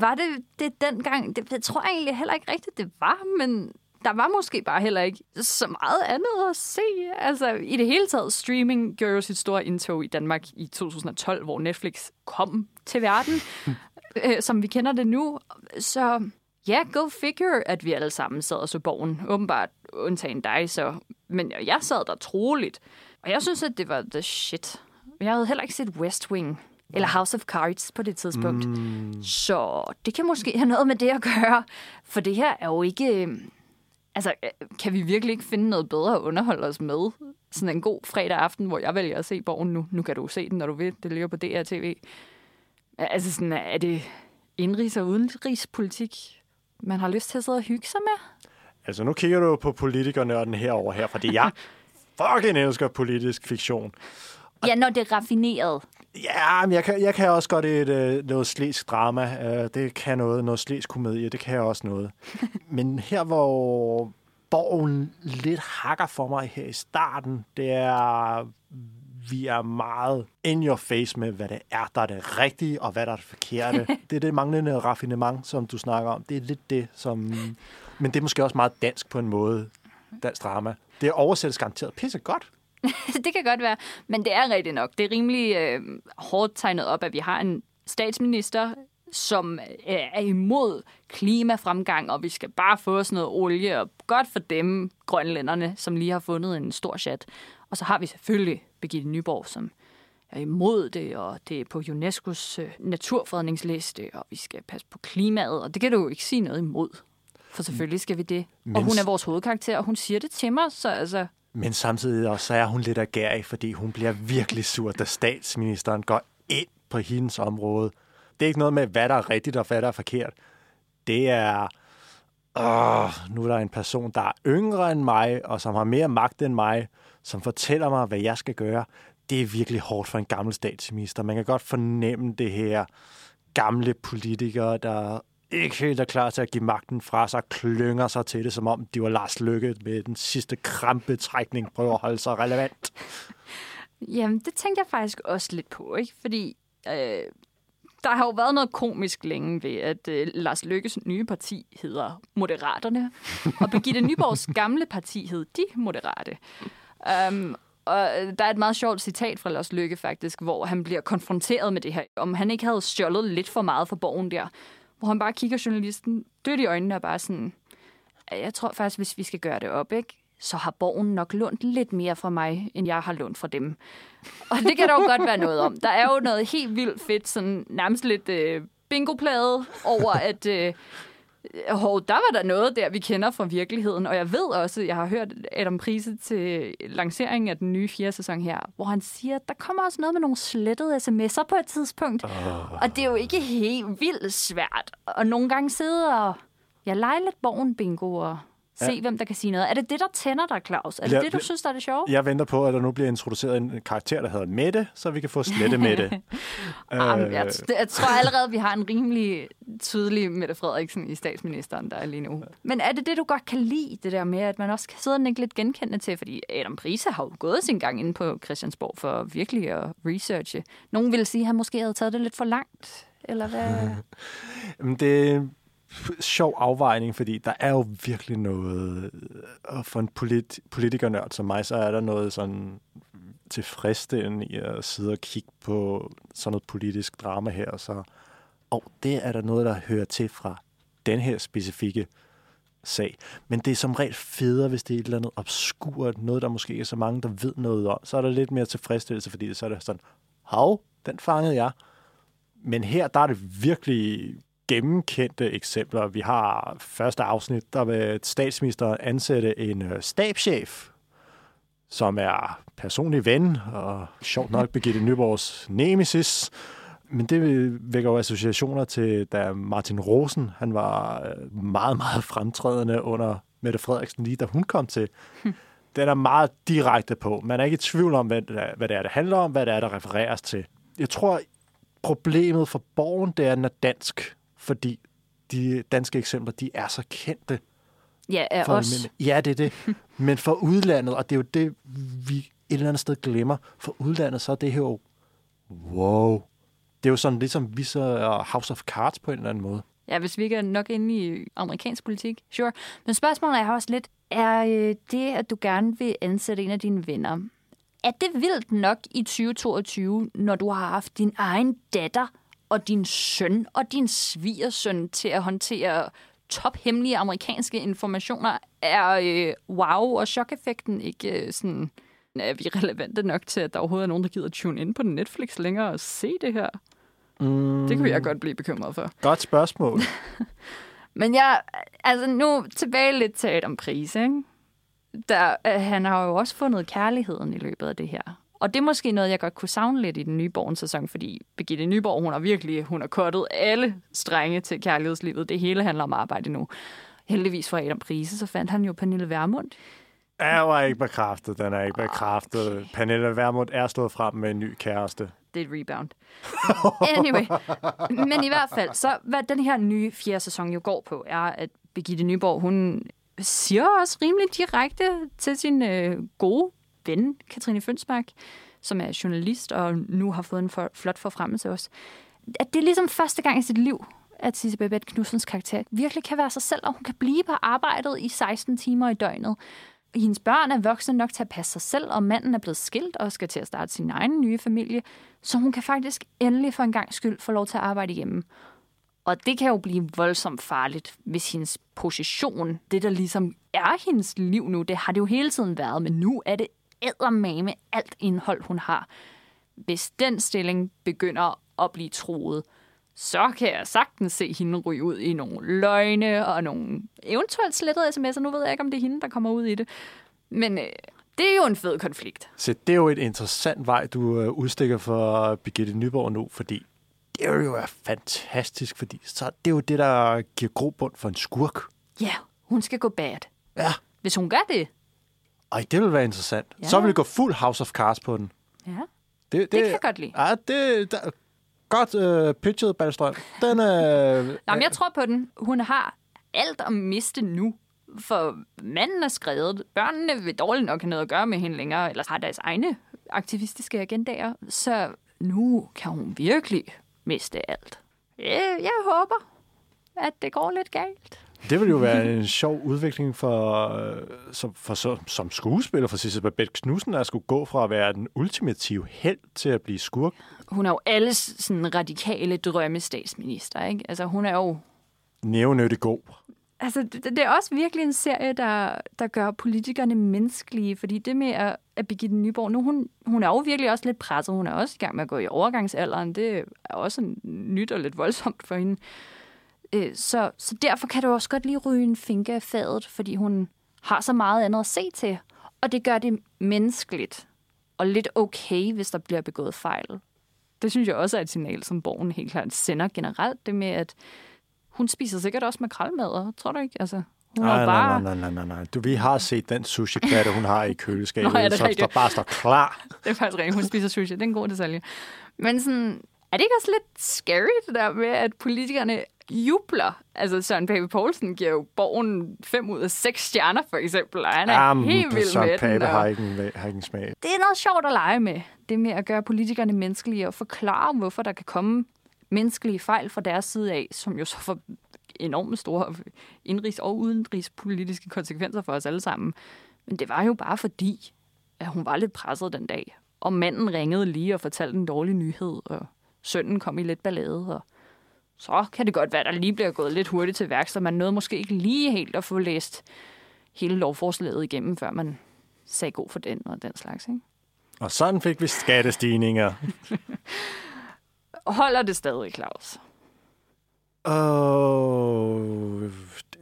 Speaker 1: Var det det dengang? Det, det tror jeg egentlig heller ikke rigtigt, det var, men der var måske bare heller ikke så meget andet at se. Altså, i det hele taget, streaming gjorde jo sit store indtog i Danmark i 2012, hvor Netflix kom til verden, øh, som vi kender det nu. Så ja, go figure, at vi alle sammen sad og så borgen. Åbenbart undtagen dig, så... Men jeg sad der troligt. Og jeg synes, at det var the shit. Jeg havde heller ikke set West Wing eller House of Cards på det tidspunkt. Mm. Så det kan måske have noget med det at gøre. For det her er jo ikke... Altså, kan vi virkelig ikke finde noget bedre at underholde os med? Sådan en god fredag aften, hvor jeg vælger at se Borgen nu. Nu kan du se den, når du vil. Det ligger på DRTV. Altså, sådan, er det indrigs- og udenrigspolitik, man har lyst til at sidde og hygge sig med?
Speaker 2: Altså, nu kigger du på politikernørden herover her, fordi jeg fucking elsker politisk fiktion.
Speaker 1: Ja, når det er raffineret.
Speaker 2: Ja, men jeg kan, jeg kan også godt et, øh, noget slæsk drama. Øh, det kan noget. Noget slæsk komedie, det kan jeg også noget. men her, hvor borgen lidt hakker for mig her i starten, det er, vi er meget in your face med, hvad det er, der er det rigtige, og hvad der er det forkerte. det er det manglende raffinement, som du snakker om. Det er lidt det, som... Men det er måske også meget dansk på en måde, dansk drama. Det oversættes garanteret pisse godt.
Speaker 1: det kan godt være, men det er rigtigt nok. Det er rimelig øh, hårdt tegnet op, at vi har en statsminister, som øh, er imod klimafremgang, og vi skal bare få sådan noget olie, og godt for dem, grønlænderne, som lige har fundet en stor chat. Og så har vi selvfølgelig Birgitte Nyborg, som er imod det, og det er på UNESCO's øh, naturfredningsliste, og vi skal passe på klimaet, og det kan du jo ikke sige noget imod. For selvfølgelig skal vi det. Men... Og hun er vores hovedkarakter, og hun siger det til mig, så altså,
Speaker 2: men samtidig også, så er hun lidt agerig, fordi hun bliver virkelig sur, da statsministeren går ind på hendes område. Det er ikke noget med, hvad der er rigtigt og hvad der er forkert. Det er, åh, nu er der en person, der er yngre end mig, og som har mere magt end mig, som fortæller mig, hvad jeg skal gøre. Det er virkelig hårdt for en gammel statsminister. Man kan godt fornemme det her gamle politikere, der ikke helt er klar til at give magten fra sig, klynger sig til det, som om de var Lars Lykke med den sidste krampetrækning, prøver at holde sig relevant.
Speaker 1: Jamen, det tænkte jeg faktisk også lidt på, ikke? Fordi øh, der har jo været noget komisk længe ved, at øh, Lars Lykkes nye parti hedder Moderaterne, og Birgitte Nyborgs gamle parti hed De Moderate. Um, og øh, der er et meget sjovt citat fra Lars Lykke faktisk, hvor han bliver konfronteret med det her. Om han ikke havde stjålet lidt for meget for borgen der. Hvor han bare kigger journalisten dødt i øjnene og bare sådan, jeg tror faktisk, hvis vi skal gøre det op, ikke? så har borgen nok lånt lidt mere fra mig, end jeg har lånt fra dem. Og det kan der jo godt være noget om. Der er jo noget helt vildt fedt, sådan nærmest lidt øh, bingoplade over, at øh, hov, der var der noget der, vi kender fra virkeligheden. Og jeg ved også, jeg har hørt Adam Prise til lanceringen af den nye fjerde sæson her, hvor han siger, at der kommer også noget med nogle slettede sms'er på et tidspunkt. Oh. Og det er jo ikke helt vildt svært. Og nogle gange sidder og jeg leger lidt borgen bingo og se, ja. hvem der kan sige noget. Er det det, der tænder dig, Claus? Er det
Speaker 2: Ja,
Speaker 1: det, du
Speaker 2: det-
Speaker 1: synes, der er det sjove?
Speaker 2: Jeg venter på, at der nu bliver introduceret en karakter, der hedder Mette, så vi kan få slette Mette.
Speaker 1: Jamen,
Speaker 2: Øh,
Speaker 1: jeg, jeg tror allerede, vi har en rimelig tydelig Mette Frederiksen i statsministeren, der er lige nu. Men er det det, du godt kan lide, det der med, at man også kan sidde og lidt genkendende til? Fordi Adam Prise har jo gået sin gang inde på Christiansborg for virkelig at researche. Nogen ville sige, at han måske havde taget det lidt for langt. Eller hvad?
Speaker 2: Det sjov afvejning, fordi der er jo virkelig noget... Øh, og for en polit, politikernørd som mig, så er der noget sådan tilfredsstillende i at sidde og kigge på sådan noget politisk drama her. og Så, og det er der noget, der hører til fra den her specifikke sag. Men det er som regel federe, hvis det er et eller andet obskurt, noget, der måske ikke er så mange, der ved noget om. Så er der lidt mere tilfredsstillelse, fordi så er det sådan, hov, den fangede jeg. Men her, der er det virkelig gennemkendte eksempler. Vi har første afsnit, der vil statsministeren ansætte en øh, stabschef, som er personlig ven, og sjovt nok Birgitte Nyborgs nemesis. Men det vækker jo associationer til, da Martin Rosen, han var øh, meget, meget fremtrædende under Mette Frederiksen, lige da hun kom til. Den er meget direkte på. Man er ikke i tvivl om, hvad det er, hvad det, er, det handler om, hvad det er, der refereres til. Jeg tror, problemet for borgen, det er, at den er dansk, fordi de danske eksempler, de er så kendte.
Speaker 1: Ja, af
Speaker 2: for
Speaker 1: os.
Speaker 2: almindelige- Ja, det er det. Men for udlandet, og det er jo det, vi et eller andet sted glemmer, for udlandet, så er det her jo, wow. Det er jo sådan ligesom vi så er House of Cards på en eller anden måde.
Speaker 1: Ja, hvis vi ikke er nok inde i amerikansk politik, sure. Men spørgsmålet er også lidt, er øh, det, at du gerne vil ansætte en af dine venner, er det vildt nok i 2022, når du har haft din egen datter og din søn og din svigersøn til at håndtere tophemmelige amerikanske informationer? Er øh, wow og chok-effekten ikke øh, sådan... Er vi relevante nok til, at der overhovedet er nogen, der gider tune ind på Netflix længere og se det her?
Speaker 2: Mm,
Speaker 1: Det kunne jeg godt blive bekymret for.
Speaker 2: Godt spørgsmål.
Speaker 1: Men jeg, altså nu tilbage lidt til Adam Prise, ikke? Der, øh, han har jo også fundet kærligheden i løbet af det her. Og det er måske noget, jeg godt kunne savne lidt i den nye Borgen-sæson, fordi Birgitte Nyborg, hun har virkelig, hun har kottet alle strenge til kærlighedslivet. Det hele handler om arbejde nu. Heldigvis for Adam Prise, så fandt han jo Pernille Vermund.
Speaker 2: Jeg var ikke bekræftet, den er ikke bekræftet. Okay. Pernille Vermund er stået frem med en ny kæreste.
Speaker 1: Det er et rebound. Anyway. Men i hvert fald, så hvad den her nye fjerde sæson jo går på, er, at Birgitte Nyborg, hun siger også rimelig direkte til sin øh, gode ven, Katrine Fønsmark, som er journalist og nu har fået en for, flot forfremmelse også, at det er ligesom første gang i sit liv, at Sisse Babette Knudsens karakter virkelig kan være sig selv, og hun kan blive på arbejdet i 16 timer i døgnet. Hendes børn er voksne nok til at passe sig selv, og manden er blevet skilt og skal til at starte sin egen nye familie, så hun kan faktisk endelig for en gang skyld få lov til at arbejde hjemme. Og det kan jo blive voldsomt farligt, hvis hendes position, det der ligesom er hendes liv nu, det har det jo hele tiden været, men nu er det eddermame alt indhold, hun har. Hvis den stilling begynder at blive truet, så kan jeg sagtens se hende ryge ud i nogle løgne og nogle eventuelt slettede sms'er. Nu ved jeg ikke, om det er hende, der kommer ud i det. Men øh, Det er jo en fed konflikt.
Speaker 2: Så det er jo et interessant vej, du øh, udstikker for Birgitte Nyborg nu, fordi det er jo fantastisk, fordi så det er jo det, der giver grobund for en skurk.
Speaker 1: Ja, hun skal gå bad.
Speaker 2: Ja.
Speaker 1: Hvis hun gør det.
Speaker 2: Ej, det vil være interessant.
Speaker 1: Ja.
Speaker 2: Så vil det gå fuld House of Cards på den.
Speaker 1: Ja,
Speaker 2: Det,
Speaker 1: det, det kan jeg godt lide.
Speaker 2: Ja, det, der, godt øh, pitchet, Ballstrøm. Den. Øh,
Speaker 1: Nå, men jeg tror på den. Hun har alt at miste nu. For manden er skrevet. Børnene vil dårligt nok have noget at gøre med hende længere, eller har deres egne aktivistiske agendaer. Så nu kan hun virkelig miste alt. Jeg, jeg håber, at det går lidt galt.
Speaker 2: Det vil jo være en sjov udvikling for, øh, som, for så, som skuespiller for Sissel Babette Knudsen, at skulle gå fra at være den ultimative held til at blive skurk.
Speaker 1: Hun er jo alles sådan radikale drømmestatsminister, ikke? Altså, hun er jo
Speaker 2: Nævnyttig god.
Speaker 1: Altså, det, det er også virkelig en serie, der, der gør politikerne menneskelige, fordi det med at, at Birgitte Nyborg, nu hun, hun er jo virkelig også lidt presset. Hun er også i gang med at gå i overgangsalderen. Det er også nyt og lidt voldsomt for hende. Øh, Så, så derfor kan du også godt lige ryge en finke af fadet, fordi hun har så meget andet at se til. Og det gør det menneskeligt og lidt okay, hvis der bliver begået fejl. Det synes jeg også er et signal, som Borgen helt klart sender generelt. Det med, at hun spiser sikkert også makrelmad, tror du ikke? Altså, hun
Speaker 2: Nej,
Speaker 1: bare...
Speaker 2: nej, nej, nej, nej, nej. Du, vi har set den sushi-platte, hun har i køleskabet,
Speaker 1: Nå, ja,
Speaker 2: som står, bare står klar.
Speaker 1: Det er faktisk rigtigt, hun spiser sushi. Det er en god detalje. Men sådan, er det ikke også lidt scary, det der med, at politikerne jubler? Altså, Søren Pape Poulsen giver jo borgen 5 ud af 6 stjerner, for eksempel, og han er
Speaker 2: Jamen,
Speaker 1: helt vild
Speaker 2: Søren
Speaker 1: med den.
Speaker 2: Pape
Speaker 1: og-
Speaker 2: har ikke, en, har ikke en smag.
Speaker 1: det er noget sjovt at lege med. Det med at gøre politikerne menneskelige og forklare, hvorfor der kan komme menneskelige fejl fra deres side af, som jo så får enormt store indrigs- og udenrigspolitiske konsekvenser for os alle sammen. Men det var jo bare fordi, at hun var lidt presset den dag. Og manden ringede lige og fortalte en dårlig nyhed, og sønnen kom i lidt ballade, og så kan det godt være, at der lige bliver gået lidt hurtigt til værks, så man nåede måske ikke lige helt at få læst hele lovforslaget igennem, før man sagde god for den og den slags. Ikke?
Speaker 2: Og sådan fik vi skattestigninger.
Speaker 1: Holder det stadig, Claus?
Speaker 2: Åh,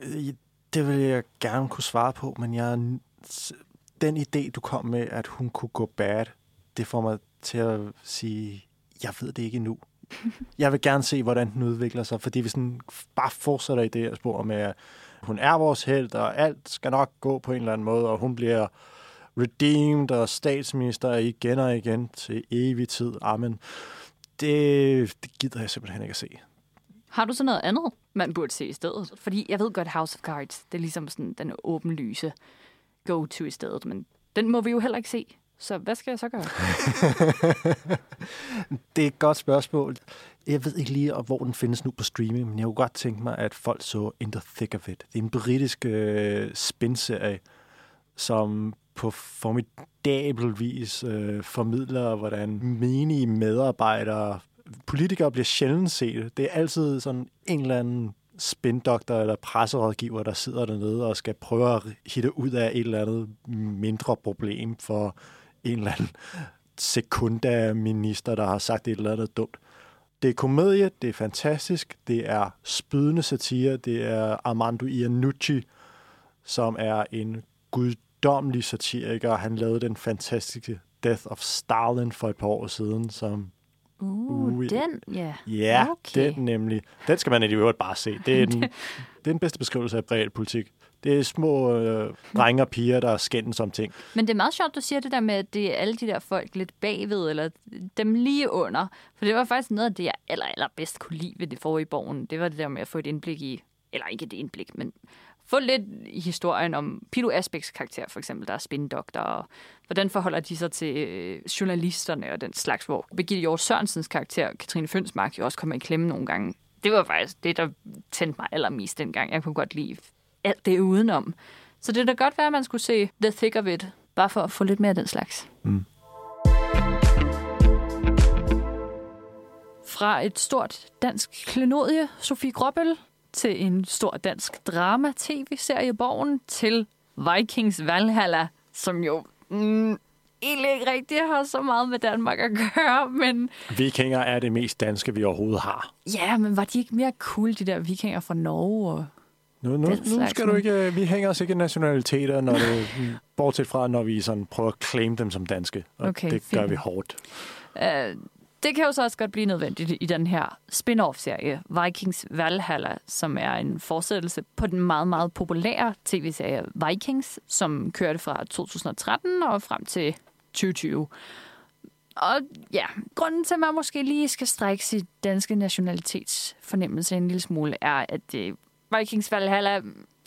Speaker 2: det, det vil jeg gerne kunne svare på, men jeg, den idé, du kom med, at hun kunne gå bad, det får mig til at sige, jeg ved det ikke endnu. Jeg vil gerne se, hvordan den udvikler sig, fordi vi sådan bare fortsætter i det her spor med, at hun er vores held, og alt skal nok gå på en eller anden måde, og hun bliver redeemed og statsminister igen og igen til evig tid. Amen. Det, det gider jeg simpelthen ikke at se.
Speaker 1: Har du så noget andet, man burde se i stedet? Fordi jeg ved godt, House of Cards, det er ligesom sådan den åbenlyse go-to i stedet, men den må vi jo heller ikke se. Så hvad skal jeg så gøre?
Speaker 2: Det er et godt spørgsmål. Jeg ved ikke lige, hvor den findes nu på streaming, men jeg kunne godt tænke mig, at folk så In the Thick of It. Det er en britisk øh, spinserie, som på formidabel vis øh, formidler, hvordan menige medarbejdere, politikere bliver sjældent set. Det er altid sådan en eller anden spindoktor eller presserådgiver, der sidder dernede og skal prøve at hitte ud af et eller andet mindre problem for en eller anden sekundaminister, der har sagt et eller andet dumt. Det er komedie, det er fantastisk, det er spydende satire, det er Armando Iannucci, som er en guddommelig satiriker. Han lavede den fantastiske Death of Stalin for et par år siden, som
Speaker 1: Uh,
Speaker 2: Ui.
Speaker 1: den, ja.
Speaker 2: Ja,
Speaker 1: Okay.
Speaker 2: den nemlig. Den skal man i øvrigt bare se. Det er den, det er den bedste beskrivelse af realpolitik. Det er små øh, drenge og piger, der skændes om ting.
Speaker 1: Men det er meget sjovt, du siger det der med, at det er alle de der folk lidt bagved, eller dem lige under. For det var faktisk noget af det, jeg aller, aller bedst kunne lide ved det forrige borgen. Det var det der med at få et indblik i, eller ikke et indblik, men få lidt i historien om Pilo Asbæks karakter, for eksempel, der er spindoktor, og hvordan forholder de sig til øh, journalisterne og den slags, hvor Birgitte Hjort Sørensens karakter, Katrine Fønsmark, jo også kommer i klemme nogle gange. Det var faktisk det, der tændte mig allermest dengang. Jeg kunne godt lide alt det udenom. Så det er da godt være, at man skulle se The Thick of It, bare for at få lidt mere af den slags.
Speaker 2: Mm.
Speaker 1: Fra et stort dansk klenodie, Sofie Gråbøl, til en stor dansk drama-tv-serie Borgen, til Vikings Valhalla, som jo mm, egentlig ikke rigtig har så meget med Danmark at gøre, men
Speaker 2: Vikinger er det mest danske, vi overhovedet har.
Speaker 1: ja, men var de ikke mere cool, de der vikinger fra Norge og
Speaker 2: Nu, nu, nu skal du ikke... Vi hænger os ikke i nationaliteter, når det, bortset fra, når vi sådan prøver at claim dem som danske. Og
Speaker 1: Okay,
Speaker 2: det gør
Speaker 1: fint.
Speaker 2: vi hårdt.
Speaker 1: Øh, det kan jo så også godt blive nødvendigt i den her spin-off-serie, Vikings Valhalla, som er en fortsættelse på den meget, meget populære tv-serie Vikings, som kørte fra 2013 og frem til 2020. Og ja, grunden til, at man måske lige skal strække sit danske nationalitetsfornemmelse en lille smule, er, at det Vikings Valhalla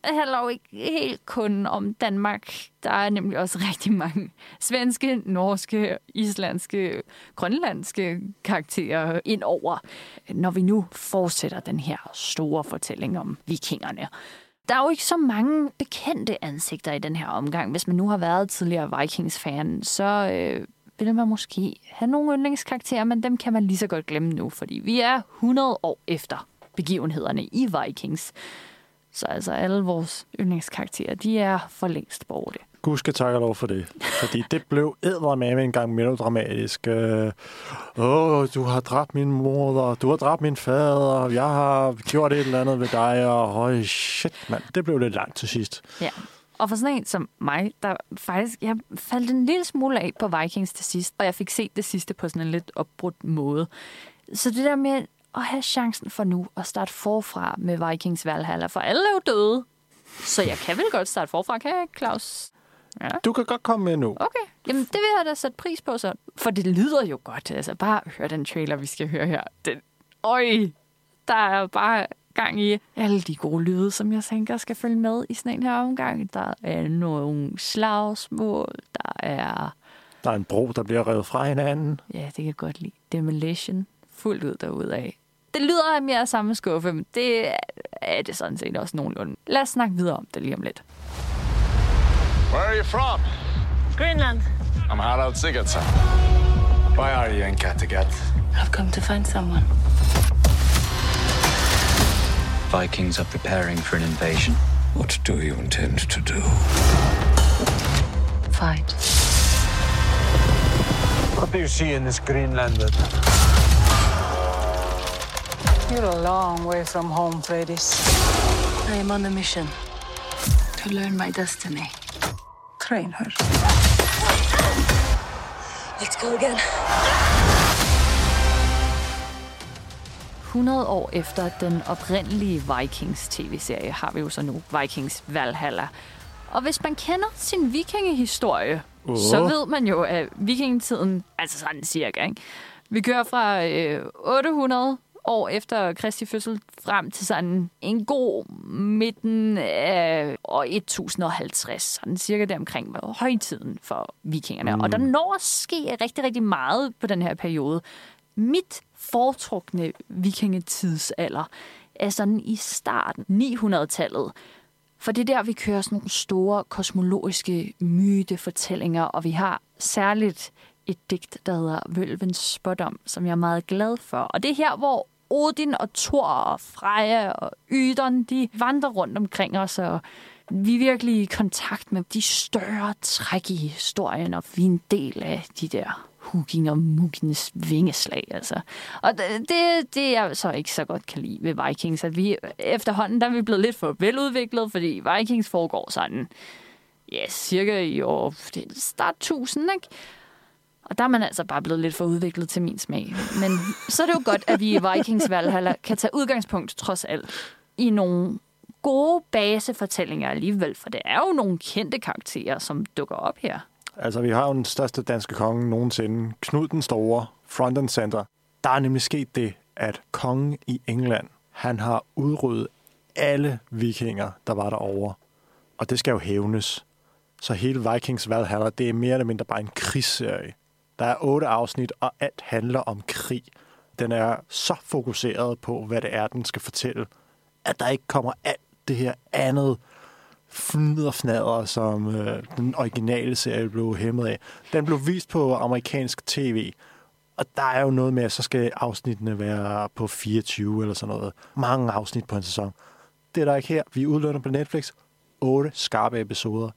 Speaker 1: handler jo ikke helt kun om Danmark. Der er nemlig også rigtig mange svenske, norske, islandske, grønlandske karakterer ind over, når vi nu fortsætter den her store fortælling om vikingerne. Der er jo ikke så mange bekendte ansigter i den her omgang. Hvis man nu har været tidligere Vikings-fan, så øh, vil man måske have nogle yndlingskarakterer, men dem kan man lige så godt glemme nu, fordi vi er 100 år efter begivenhederne i Vikings. Så altså alle vores yndlingskarakterer, de er for længst borte.
Speaker 2: Gud skal takke og lov for det. Fordi det blev eddermame en gang melodramatisk. Øh, Åh, du har dræbt min mor, du har dræbt min fader, jeg har gjort et eller andet ved dig, og høj, shit, mand. Det blev lidt langt til sidst.
Speaker 1: Ja. Og for sådan en som mig, der faktisk, jeg faldt en lille smule af på Vikings til sidst, og jeg fik set det sidste på sådan en lidt opbrudt måde. Så det der med at have chancen for nu at starte forfra med Vikings Valhalla, for alle er jo døde. Så jeg kan vel godt starte forfra, kan jeg, Claus? Ja.
Speaker 2: Du kan godt komme med nu.
Speaker 1: Okay, jamen det vil jeg da sætte pris på så. For det lyder jo godt. Altså bare hør den trailer, vi skal høre her. Den, øj, der er bare gang i alle de gode lyde, som jeg tænker skal følge med i sådan en her omgang. Der er nogle slagsmål, der er,
Speaker 2: Der er en bro, der bliver revet fra hinanden.
Speaker 1: ja, det kan jeg godt lide, demolition, fuldt ud derudaf. Det lyder af mere samme skuffe, men det er det sådan set også nogenlunde. Lad os snakke videre om det lige om lidt.
Speaker 12: Where are you from?
Speaker 11: Greenland.
Speaker 12: I'm Harald Sigurdsson. Why are you in Kattegat?
Speaker 11: I've come to find someone.
Speaker 13: Vikings are preparing for an invasion.
Speaker 12: What do you intend to do?
Speaker 11: Fight.
Speaker 12: What do you see in this Greenlander?
Speaker 14: You're a long way from home, Freydis.
Speaker 11: I am on a mission to learn my destiny.
Speaker 14: Train her.
Speaker 11: Let's go again.
Speaker 1: 100 år efter den oprindelige Vikings tv-serie har vi jo så nu Vikings Valhalla. Og hvis man kender sin vikingehistorie,
Speaker 2: Åh.
Speaker 1: så ved man jo, at vikingetiden, altså sådan cirka, ikke? vi kører fra øh, 800 år efter Kristi fødsel frem til sådan en god midten af år 1050, sådan cirka der omkring var højtiden for vikingerne. Mm. Og der når at ske rigtig, rigtig meget på den her periode. Mit foretrukne vikingetidsalder er sådan i starten 900-tallet. For det er der, vi kører sådan nogle store kosmologiske mytefortællinger, og vi har særligt et digt, der hedder Vølvens Spådom, som jeg er meget glad for. Og det er her, hvor Odin og Thor og Freja og Ydon, de vandrer rundt omkring os, og vi er virkelig i kontakt med de større træk i historien, og vi er en del af de der hugging og Mugins vingeslag. Altså. Og det, det, jeg så ikke så godt kan lide ved Vikings, at vi efterhånden der er vi blevet lidt for veludviklet, fordi Vikings foregår sådan, ja, cirka i år, det er start 1000, ikke? Og der er man altså bare blevet lidt for udviklet til min smag. Men så er det jo godt, at vi i Vikings Valhalla kan tage udgangspunkt, trods alt, i nogle gode basefortællinger alligevel, for det er jo nogle kendte karakterer, som dukker op her.
Speaker 2: Altså, vi har jo den største danske konge nogensinde, Knud den Store, front and center. Der er nemlig sket det, at kongen i England, han har udryddet alle vikinger, der var derovre. Og det skal jo hævnes. Så hele Vikings Valhalla, det er mere eller mindre bare en krigsserie. Der er otte afsnit, og alt handler om krig. Den er så fokuseret på, hvad det er, den skal fortælle, at der ikke kommer alt det her andet fnader, som øh, den originale serie blev hæmmet af. Den blev vist på amerikansk tv, og der er jo noget med, at så skal afsnittene være på 24 eller sådan noget. Mange afsnit på en sæson. Det er der ikke her. Vi udlønner på Netflix. Otte skarpe episoder.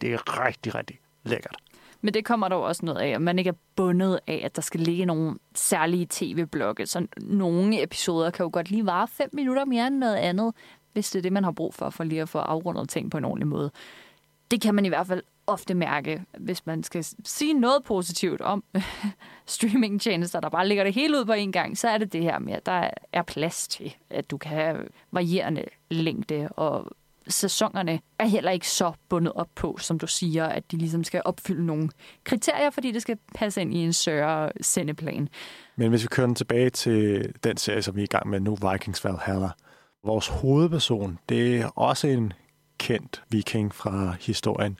Speaker 2: Det er rigtig, rigtig lækkert.
Speaker 1: Men det kommer der jo også noget af, at man ikke er bundet af, at der skal ligge nogle særlige tv-blokke. Så nogle episoder kan jo godt lige vare fem minutter mere end noget andet. hvis det er det, man har brug for, for lige at få afrundet ting på en ordentlig måde. Det kan man i hvert fald ofte mærke, hvis man skal sige noget positivt om streamingtjenester, der bare ligger det hele ud på en gang, så er det det her med, at der er plads til, at du kan have varierende længde, og sæsonerne er heller ikke så bundet op på, som du siger, at de ligesom skal opfylde nogle kriterier, fordi det skal passe ind i en større sendeplan.
Speaker 2: Men hvis vi kører den tilbage til den serie, som vi er i gang med nu, Vikings Valhalla. Vores hovedperson, det er også en kendt viking fra historien.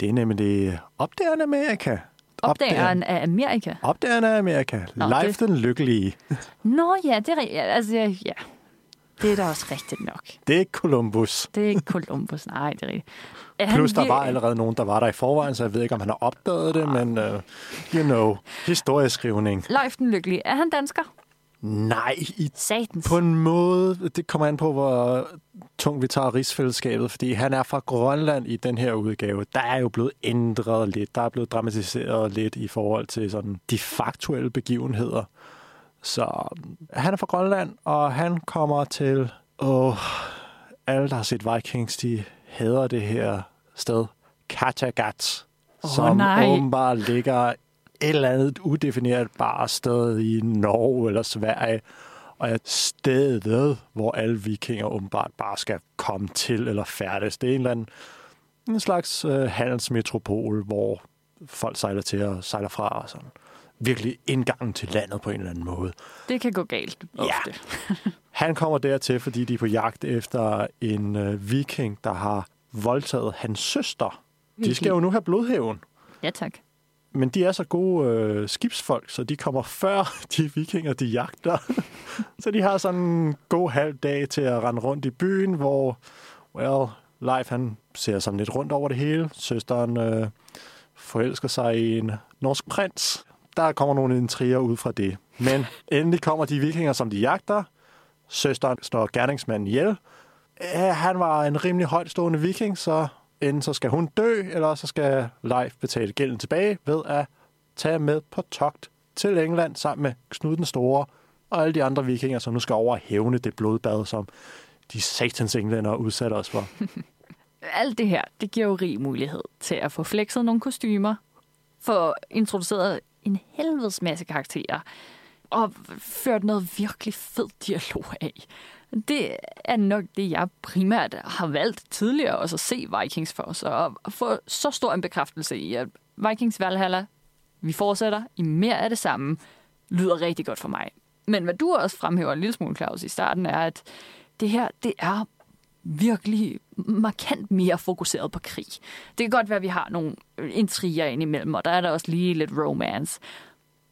Speaker 2: Det er nemlig opdageren Amerika.
Speaker 1: Opdageren af Amerika?
Speaker 2: Opdageren af Amerika.
Speaker 1: Nå,
Speaker 2: Leif
Speaker 1: det-
Speaker 2: den Lykkelige.
Speaker 1: Nå ja, det er rigtigt. Altså, ja. Det er da også rigtigt nok.
Speaker 2: Det er ikke Columbus.
Speaker 1: Det er ikke Columbus, nej, det er rigtigt. Er
Speaker 2: Plus, der var allerede nogen, der var der i forvejen, så jeg ved ikke, om han har opdaget det, men uh, you know, historieskrivning.
Speaker 1: Leif den Lykkelige. Er han dansker?
Speaker 2: Nej, i
Speaker 1: Satans.
Speaker 2: på en måde, det kommer an på, hvor tungt vi tager rigsfællesskabet, fordi han er fra Grønland i den her udgave. Der er jo blevet ændret lidt, der er blevet dramatiseret lidt i forhold til sådan de faktuelle begivenheder. Så han er fra Grønland, og han kommer til... Åh, alle, der har set Vikings, de hader det her sted. Kattegat,
Speaker 1: Åh,
Speaker 2: som
Speaker 1: nej.
Speaker 2: åbenbart ligger et eller andet udefineret bare sted i Norge eller Sverige, og er stedet, hvor alle vikinger åbenbart bare skal komme til eller færdes. Det er en eller anden en slags øh, handelsmetropol, hvor folk sejler til og sejler fra og sådan. Virkelig indgangen til landet på en eller anden måde.
Speaker 1: Det kan gå galt ofte.
Speaker 2: Han kommer dertil, fordi de er på jagt efter en øh, viking, der har voldtaget hans søster. De skal jo nu have blodhævn.
Speaker 1: Ja, tak.
Speaker 2: Men de er så gode øh, skibsfolk, så de kommer før de vikinger, de jagter. så de har sådan en god halv dag til at rende rundt i byen, hvor, well, Leif han ser sådan lidt rundt over det hele. Søsteren øh, forelsker sig i en norsk prins. Der kommer nogle intriger ud fra det. Men endelig kommer de vikinger, som de jagter. Søsteren står gerningsmanden ihjel. Ja, han var en rimelig højtstående viking, så enten så skal hun dø, eller så skal Leif betale gælden tilbage ved at tage med på togt til England sammen med Knud den Store og alle de andre vikinger, som nu skal over og hævne det blodbad, som de satans englænder udsætter os for.
Speaker 1: Alt det her, det giver jo rig mulighed til at få flexet nogle kostymer, få introduceret en helvedes masse karakterer, og ført noget virkelig fed dialog af. Det er nok det, jeg primært har valgt tidligere også at se Vikings for, så at få så stor en bekræftelse i, at Vikings Valhalla, vi fortsætter i mere af det samme, lyder rigtig godt for mig. Men hvad du også fremhæver en lille smule, Claus, i starten, er, at det her, det er virkelig markant mere fokuseret på krig. Det kan godt være, at vi har nogle intriger indimellem, og der er der også lige lidt romance.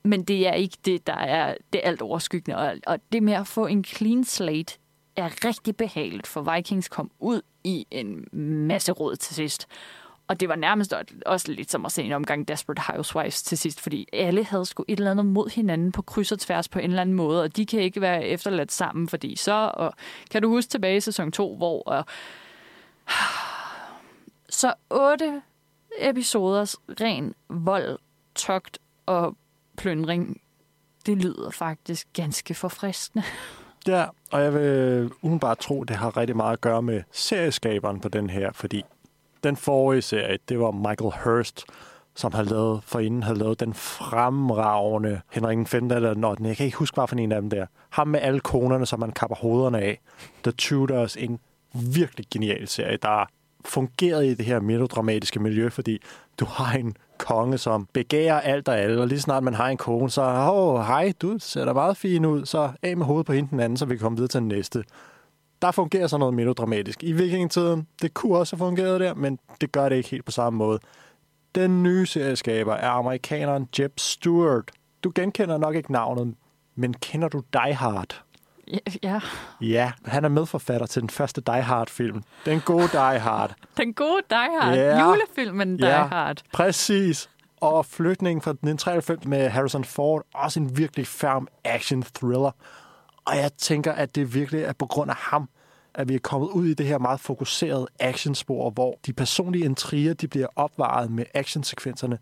Speaker 1: Men det er ikke det, der er det alt overskyggende. Og, og det med at få en clean slate er rigtig behageligt, for Vikings kom ud i en masse råd til sidst. Og det var nærmest også lidt som at se en omgang Desperate Housewives til sidst, fordi alle havde sgu et eller andet mod hinanden på kryds og tværs på en eller anden måde, og de kan ikke være efterladt sammen, fordi så, og kan du huske tilbage i sæson 2, hvor og, så otte episoders ren vold, togt og plyndring, det lyder faktisk ganske forfriskende.
Speaker 2: Ja, og jeg vil umiddelbart tro, det har rigtig meget at gøre med serieskaberen på den her, fordi den forrige serie, det var Michael Hurst, som havde lavet, forinden havde lavet den fremragende Henrik den 5. eller den 8. Jeg kan ikke huske, hvad for en af dem der. Ham med alle konerne, som man kapper hovederne af. The Tudors, en virkelig genial serie, der fungerede i det her melodramatiske miljø, fordi du har en konge, som begærer alt og alle, og lige snart man har en kone, så, åh, oh, hej, du ser da meget fin ud, så af med hovedet på hende den anden, så vi kan komme videre til den næste. Der fungerer sådan noget melodramatisk. I vikingetiden, det kunne også have fungeret der, men det gør det ikke helt på samme måde. Den nye serieskaber er amerikaneren Jeb Stewart. Du genkender nok ikke navnet, men kender du Die Hard?
Speaker 1: Ja, ja.
Speaker 2: Han er medforfatter til den første Die Hard-film. Den gode Die Hard.
Speaker 1: Den gode Die Hard.
Speaker 2: Ja.
Speaker 1: Julefilmen Die
Speaker 2: Ja,
Speaker 1: Hard.
Speaker 2: Præcis. Og Flygtningen fra 1993 med Harrison Ford. Også en virkelig færm action-thriller. Og jeg tænker, at det virkelig er på grund af ham, at vi er kommet ud i det her meget fokuserede actionspor, hvor de personlige intriger de bliver opvaret med actionsekvenserne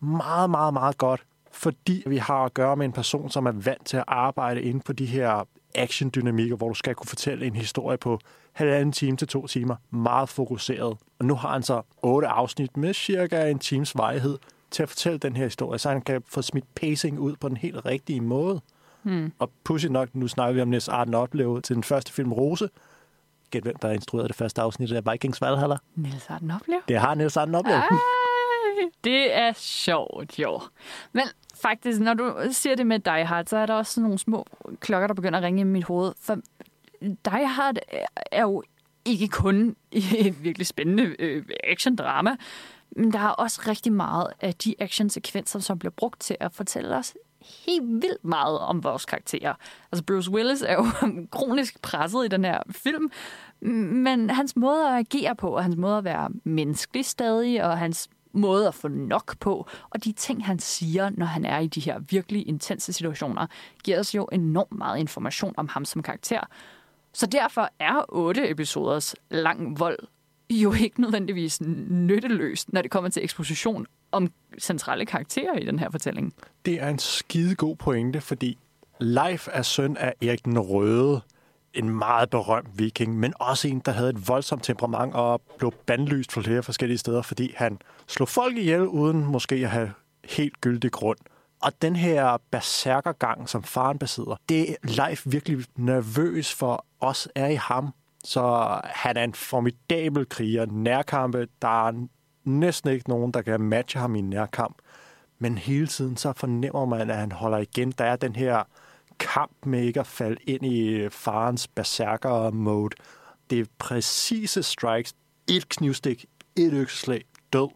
Speaker 2: meget, meget, meget godt. Fordi vi har at gøre med en person, som er vant til at arbejde inde på de her action-dynamikker, hvor du skal kunne fortælle en historie på halvanden time til to timer. Meget fokuseret. Og nu har han så otte afsnit med cirka en times vejhed til at fortælle den her historie, så han kan få smidt pacing ud på den helt rigtige måde.
Speaker 1: Hmm.
Speaker 2: Og pudsigt nok, nu snakker vi om Niels Arden Oplev til den første film Rose. Gæt hvem, der har instrueret det første afsnit af Vikings Valhalla.
Speaker 1: Niels Arden Oplev.
Speaker 2: Det har Niels Arden Oplev.
Speaker 1: Ej, det er sjovt, jo. Men faktisk, når du siger det med Die Hard, så er der også sådan nogle små klokker, der begynder at ringe i mit hoved. For Die Hard er jo ikke kun et virkelig spændende øh, action-drama, men der er også rigtig meget af de action-sekvenser, som bliver brugt til at fortælle os helt vildt meget om vores karakterer. Altså Bruce Willis er jo kronisk presset i den her film, men hans måde at agere på, og hans måde at være menneskelig stadig, og hans måde at få nok på, og de ting, han siger, når han er i de her virkelig intense situationer, giver os jo enormt meget information om ham som karakter. Så derfor er otte episoders lang vold jo ikke nødvendigvis nytteløst, når det kommer til eksposition om centrale karakterer i den her fortælling.
Speaker 2: Det er en skide god pointe, fordi Leif er søn af Erik den Røde, en meget berømt viking, men også en, der havde et voldsomt temperament og blev bandlyst fra flere forskellige steder, fordi han slog folk ihjel uden måske at have helt gyldig grund. Og den her berserkergang, som faren besidder, det er Leif virkelig nervøs for os er i ham. Så han er en formidabel kriger. Nærkampe, der er næsten ikke nogen, der kan matche ham i en nærkamp. Men hele tiden så fornemmer man, at han holder igen. Der er den her kamp med ikke at falde ind i farens berserker-mode. Det er præcise strikes. Et knivstik, et økseslag, død.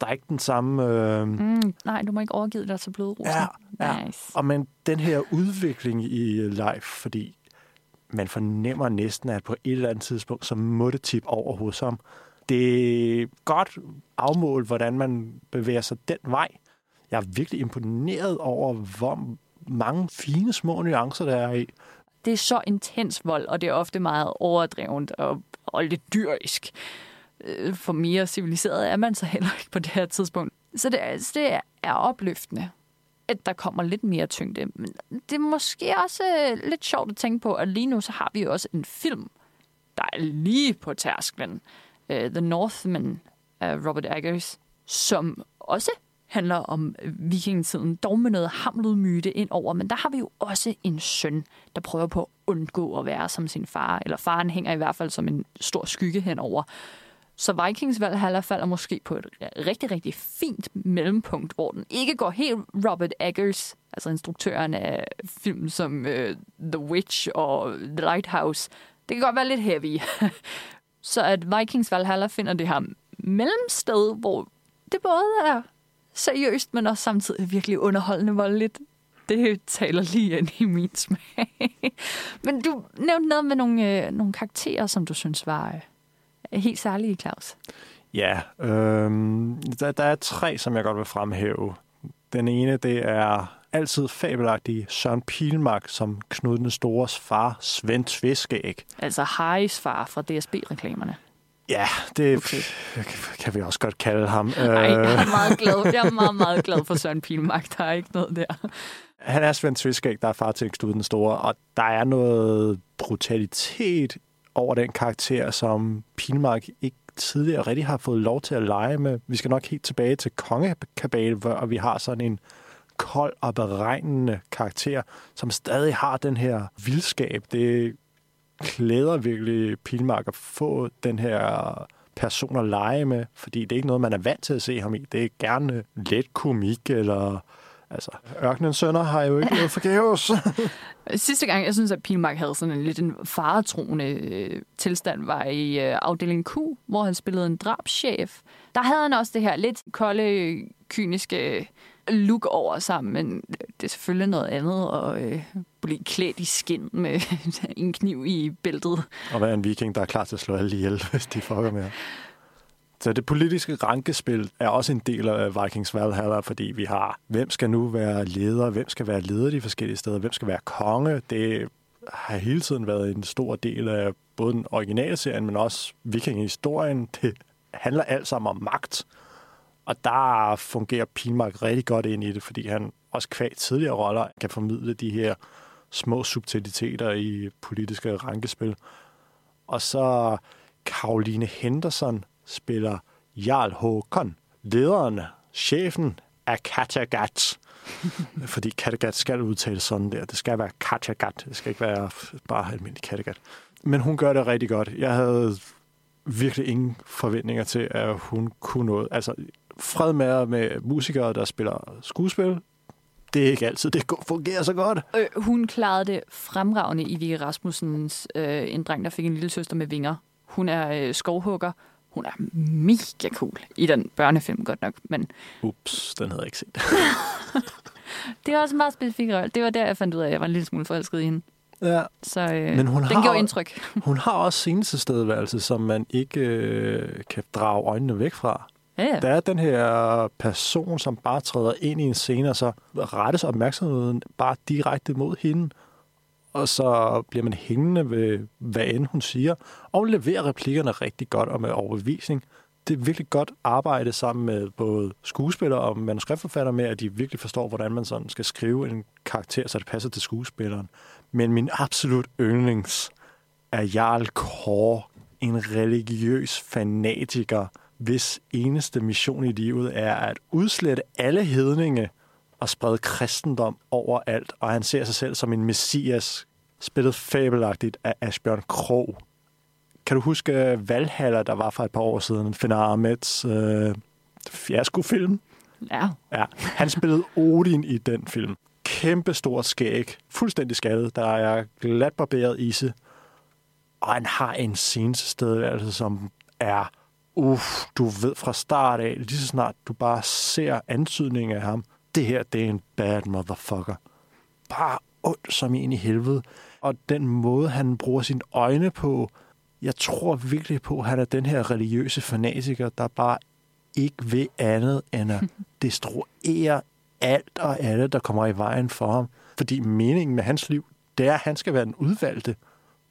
Speaker 2: Der er ikke den samme... Øh...
Speaker 1: Mm, nej, du må ikke overgive dig til blodrosen.
Speaker 2: Ja, ja.
Speaker 1: Nice.
Speaker 2: Og men den her udvikling i life, fordi man fornemmer næsten, at på et eller andet tidspunkt, så må det tippe over hos ham. Det er godt afmålt, hvordan man bevæger sig den vej. Jeg er virkelig imponeret over, hvor mange fine små nuancer, der er i.
Speaker 1: Det er så intens vold, og det er ofte meget overdrevent og, og lidt dyrisk. Øh, for mere civiliseret er man så heller ikke på det her tidspunkt. Så det, er- det er opløftende, at der kommer lidt mere tyngde. Men det er måske også øh, lidt sjovt at tænke på, at lige nu så har vi jo også en film, der er lige på tærsklen. Uh, The Northman af Robert Eggers, som også handler om vikingetiden, dog med noget hamlet myte ind over, men der har vi jo også en søn, der prøver på at undgå at være som sin far, eller faren hænger i hvert fald som en stor skygge henover. Så Vikings Valhalla falder måske på et rigtig, rigtig fint mellempunkt, hvor den ikke går helt Robert Eggers, altså instruktøren af film som uh, The Witch og The Lighthouse. Det kan godt være lidt heavy. Så at Vikings Valhalla finder det her mellemsted, hvor det både er seriøst, men også samtidig virkelig underholdende voldeligt. Det taler lige ind i min smag. Men du nævnte noget med nogle, øh, nogle karakterer, som du synes var øh, helt særlige, Claus.
Speaker 2: Ja, øh, der, der er tre, som jeg godt vil fremhæve. Den ene, det er altid fabelagtige Søren Pilmark som Knud den Stores far, Svend Tviskæg.
Speaker 1: Altså Harrys far fra DSB-reklamerne.
Speaker 2: Ja, det okay. kan vi også godt kalde ham.
Speaker 1: Nej, jeg er meget glad. Jeg er meget, meget glad for Søren Pilmark. Der er ikke noget der.
Speaker 2: Han er Svend Tviskæg, der er far til Knud den Store, og der er noget brutalitet over den karakter, som Pilmark ikke tidligere rigtig har fået lov til at lege med. Vi skal nok helt tilbage til Kongekabale, hvor vi har sådan en kold og beregnende karakter, som stadig har den her vildskab. Det klæder virkelig Pilmark at få den her person at lege med, fordi det er ikke noget, man er vant til at se ham i. Det er gerne let komik, eller altså, Ørkenens Sønner har jo ikke noget forgæves.
Speaker 1: Sidste gang, jeg synes, at Pilmark havde sådan en lidt en faretroende øh, tilstand, var i øh, afdeling Q, hvor han spillede en drabschef. Der havde han også det her lidt kolde, kyniske look over sammen, men det er selvfølgelig noget andet at øh, blive klædt i skin med en kniv i bæltet.
Speaker 2: Og være en viking, der er klar til at slå alle ihjel, hvis de fucker med. Så det politiske rankespil er også en del af Vikings Valhalla, fordi vi har, hvem skal nu være leder, hvem skal være leder de forskellige steder, hvem skal være konge. Det har hele tiden været en stor del af både den originale serien, men også vikingehistorien. Det handler alt sammen om magt. Og der fungerer Pilmark rigtig godt ind i det, fordi han også kvæg tidligere roller kan formidle de her små subtiliteter i politiske rankespil. Og så Karoline Henderson spiller Jarl Håkon, lederen, chefen af Kattegat. Fordi Kattegat skal udtales sådan der. Det skal være Kattegat. Det skal ikke være bare almindelig Kattegat. Men hun gør det rigtig godt. Jeg havde virkelig ingen forventninger til, at hun kunne noget. Altså, fred med, med musikere, der spiller skuespil. Det er ikke altid, det fungerer så godt.
Speaker 1: Øh, hun klarede det fremragende i Vigge Rasmussens øh, En dreng, der fik en lille søster med vinger. Hun er øh, skovhugger. Hun er mega cool i den børnefilm, godt nok. Men...
Speaker 2: Ups, den havde jeg ikke set.
Speaker 1: det er også en meget specifik rolle. Det var der, jeg fandt ud af, at jeg var en lille smule forelsket i hende.
Speaker 2: Ja.
Speaker 1: Så øh,
Speaker 2: Men hun
Speaker 1: den
Speaker 2: har,
Speaker 1: gjorde indtryk.
Speaker 2: hun har også scenestilstedeværelse, som man ikke øh, kan drage øjnene væk fra.
Speaker 1: Ja, ja.
Speaker 2: Der er den her person, som bare træder ind i en scene, og så rettes opmærksomheden bare direkte mod hende. Og så bliver man hængende ved, hvad end hun siger, og leverer replikkerne rigtig godt og med overbevisning. Det er virkelig godt arbejde sammen med både skuespillere og manuskriptforfatter med, at de virkelig forstår, hvordan man sådan skal skrive en karakter, så det passer til skuespilleren. Men min absolut yndlings er Jarl Kåre, en religiøs fanatiker, hvis eneste mission i livet er at udslette alle hedninge og sprede kristendom overalt, og han ser sig selv som en messias, spillet fabelagtigt af Asbjørn Krog. Kan du huske Valhalla, der var for et par år siden, Fenar Ahmeds øh, fiaskofilm?
Speaker 1: Ja.
Speaker 2: ja. Han spillede Odin i den film. Kæmpe stor skæg, fuldstændig skaldet, der er glat barberet ise, og han har en scenestilstedeværelse, som er uff, du ved fra start af, lige så snart du bare ser antydningen af ham, det her, det er en bad motherfucker. Bare ondt som en i helvede. Og den måde, han bruger sine øjne på, jeg tror virkelig på, at han er den her religiøse fanatiker, der bare ikke vil andet end at destruere alt og alle, der kommer i vejen for ham. Fordi meningen med hans liv, det er, at han skal være den udvalgte.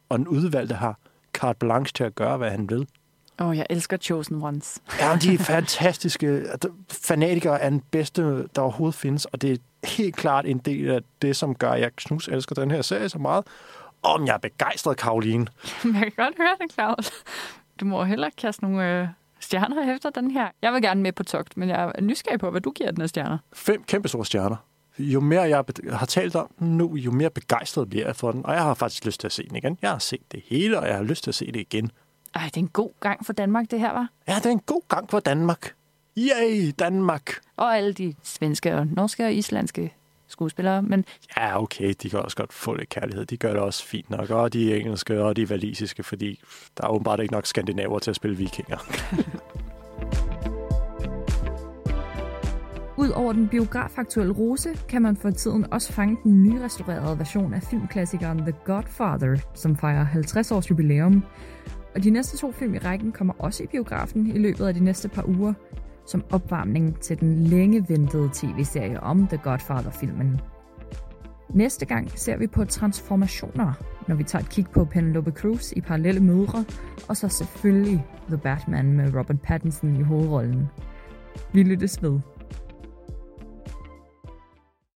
Speaker 2: Og den udvalgte har carte blanche til at gøre, hvad han vil.
Speaker 1: Åh, oh, jeg elsker Chosen Ones.
Speaker 2: ja, de er fantastiske. Fanatikere er den bedste, der overhovedet findes, og det er helt klart en del af det, som gør, at jeg knus elsker den her serie så meget. Om jeg er begejstret, Karoline.
Speaker 1: Jeg kan godt høre det, Claus. Du må hellere kaste nogle øh, stjerner efter den her. Jeg vil gerne med på togt, men jeg er nysgerrig på, hvad du giver den af stjerner.
Speaker 2: Fem kæmpe store stjerner. Jo mere jeg har talt om den nu, jo mere begejstret bliver jeg for den. Og jeg har faktisk lyst til at se den igen. Jeg har set det hele, og jeg har lyst til at se det igen.
Speaker 1: Ej, det er en god gang for Danmark, det her, var.
Speaker 2: Ja, det er en god gang for Danmark. Yay, Danmark!
Speaker 1: Og alle de svenske og norske og islandske skuespillere, men...
Speaker 2: Ja, okay, de kan også godt få lidt kærlighed. De gør det også fint nok. Og de engelske og de valisiske, fordi der er åbenbart ikke nok skandinaver til at spille vikinger.
Speaker 15: Udover den biografaktuelle rose, kan man for tiden også fange den nyrestaurerede version af filmklassikeren The Godfather, som fejrer 50 års jubilæum. Og de næste to film i rækken kommer også i biografen i løbet af de næste par uger, som opvarmning til den længe ventede tv-serie om The Godfather-filmen. Næste gang ser vi på transformationer, når vi tager et kig på Penelope Cruz i parallelle mødre, og så selvfølgelig The Batman med Robert Pattinson i hovedrollen. Vi lyttes ved.